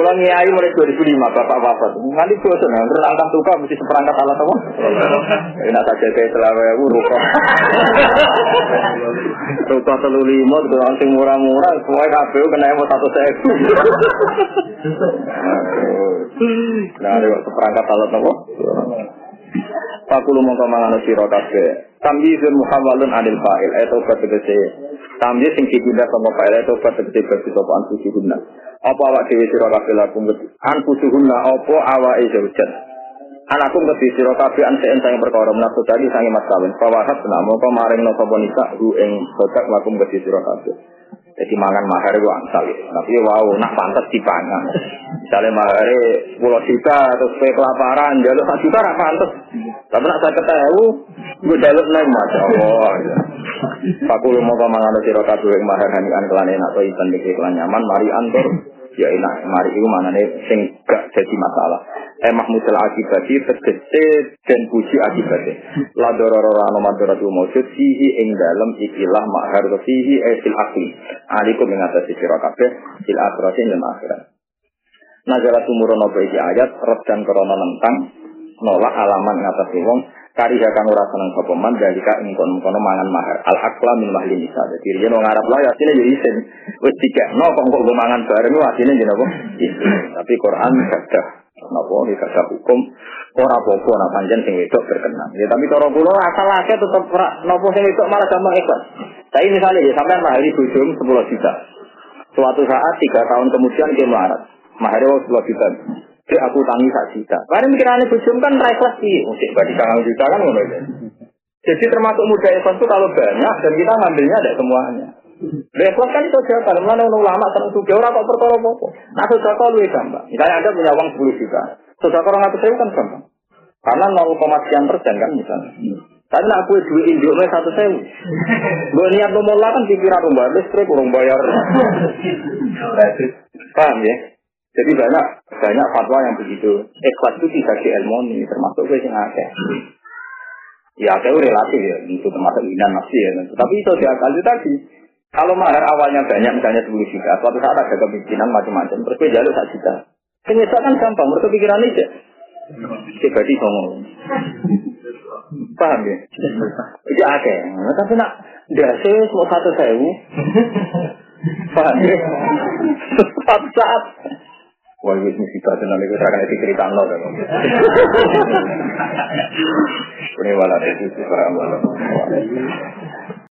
Kalau ngiayi mulai 2005, bapak-bapak. Nanti buatan, nggak angkat tukar mesti seperangkat alat apa? Ini tak jadi selama aku rukah. Rukah telu lima, tukang sing murah-murah, semua KPU kena yang satu sewu. Nah, ada seperangkat alat apa? Fakulu mongko mangano sira kabeh. Tamyizun muhawwalun anil fa'il eta obat tegese. Tamyiz sing dipindah sama fa'il eta obat tegese bagi sapa anfusuhunna. Apa awak dhewe sira kabeh lakum anfusuhunna apa awake zaujan. Anakum kedhi sira kabeh an seen sang perkara menapa tadi sange mas kawin. Fawahat mongko maring napa nisa hu ing sodak lakum kedhi sira kabeh. Jadi mangan mahar itu angsal ya. Tapi wow, nak pantas dipangan. Misalnya mahar pulau juta terus kayak kelaparan, jalur satu juta nak pantas. Tapi nak saya ketahui, gue jalur naik masya Allah. Ya. Pakulu mau mangan siro yang mahar hanian kelan enak atau ikan dikit kelan nyaman, mari antor. Ya enak, mari itu mana nih sing gak jadi masalah. Eh mahmudul akibati tegese dan puji akibatnya la dororo ano madoratu maujud. Fihi ing dalam ikilah mahar fihi eh fil akli. Alikum mengatasi sira kabeh fil akhiratin yang akhirat. Nazara tumurono iki ayat? Redan korona nentang nolak alaman ngatasi wong kari kang ora seneng sapa man dalika ing kono mangan mahar al akla min mahli nisa dadi yen wong Arab lae asline ya isin wis dikekno kok kok mangan bareng asline jenenge apa tapi Quran gadah Napa iki kata hukum ora apa-apa panjen sing wedok berkenan. Ya tapi cara kula asal akeh tetep ora napa sing wedok malah gampang ikhlas. Tapi misalnya ya sampean mahari bojom 10 juta. Suatu saat tiga tahun kemudian dia melarat. Mahari 10 juta. Jadi aku tangi sak juta. Karena mikirannya bojom kan ra ikhlas sih. Mesti bagi kangen juta kan ngono Jadi termasuk muda ikhlas itu kalau banyak dan kita ngambilnya ada semuanya. Repot kan itu kalau mana ulama seneng suka orang kok perkara apa. Nah sudah kau lebih gampang. Misalnya anda punya uang sepuluh juta, sudah kau orang atas kan gampang. Karena 0, sekian persen kan misalnya. Tapi nak kue duit induknya satu sewu. Gue niat nomor kan pikiran rumah listrik, kurang bayar. Paham ya? Jadi banyak banyak fatwa yang begitu. Ikhlas itu tidak diilmoni, termasuk gue yang akeh. Ya, itu relatif ya, itu termasuk inan nafsi ya. Tapi itu dia kali tadi. Kalau mahar awalnya banyak, misalnya 10 juta, suatu saat ada kepemimpinan macam-macam, terus gue jalur 1 juta. Penyesal kan gampang, menurut pikiran aja. Pribadi ngomong. Paham ya? Akeh. Nah, tapi nak dasi mau satu sewu. Paham ya? Suatu saat. Wah, ini musibah tenan akan cerita lo kan. Ini wala itu para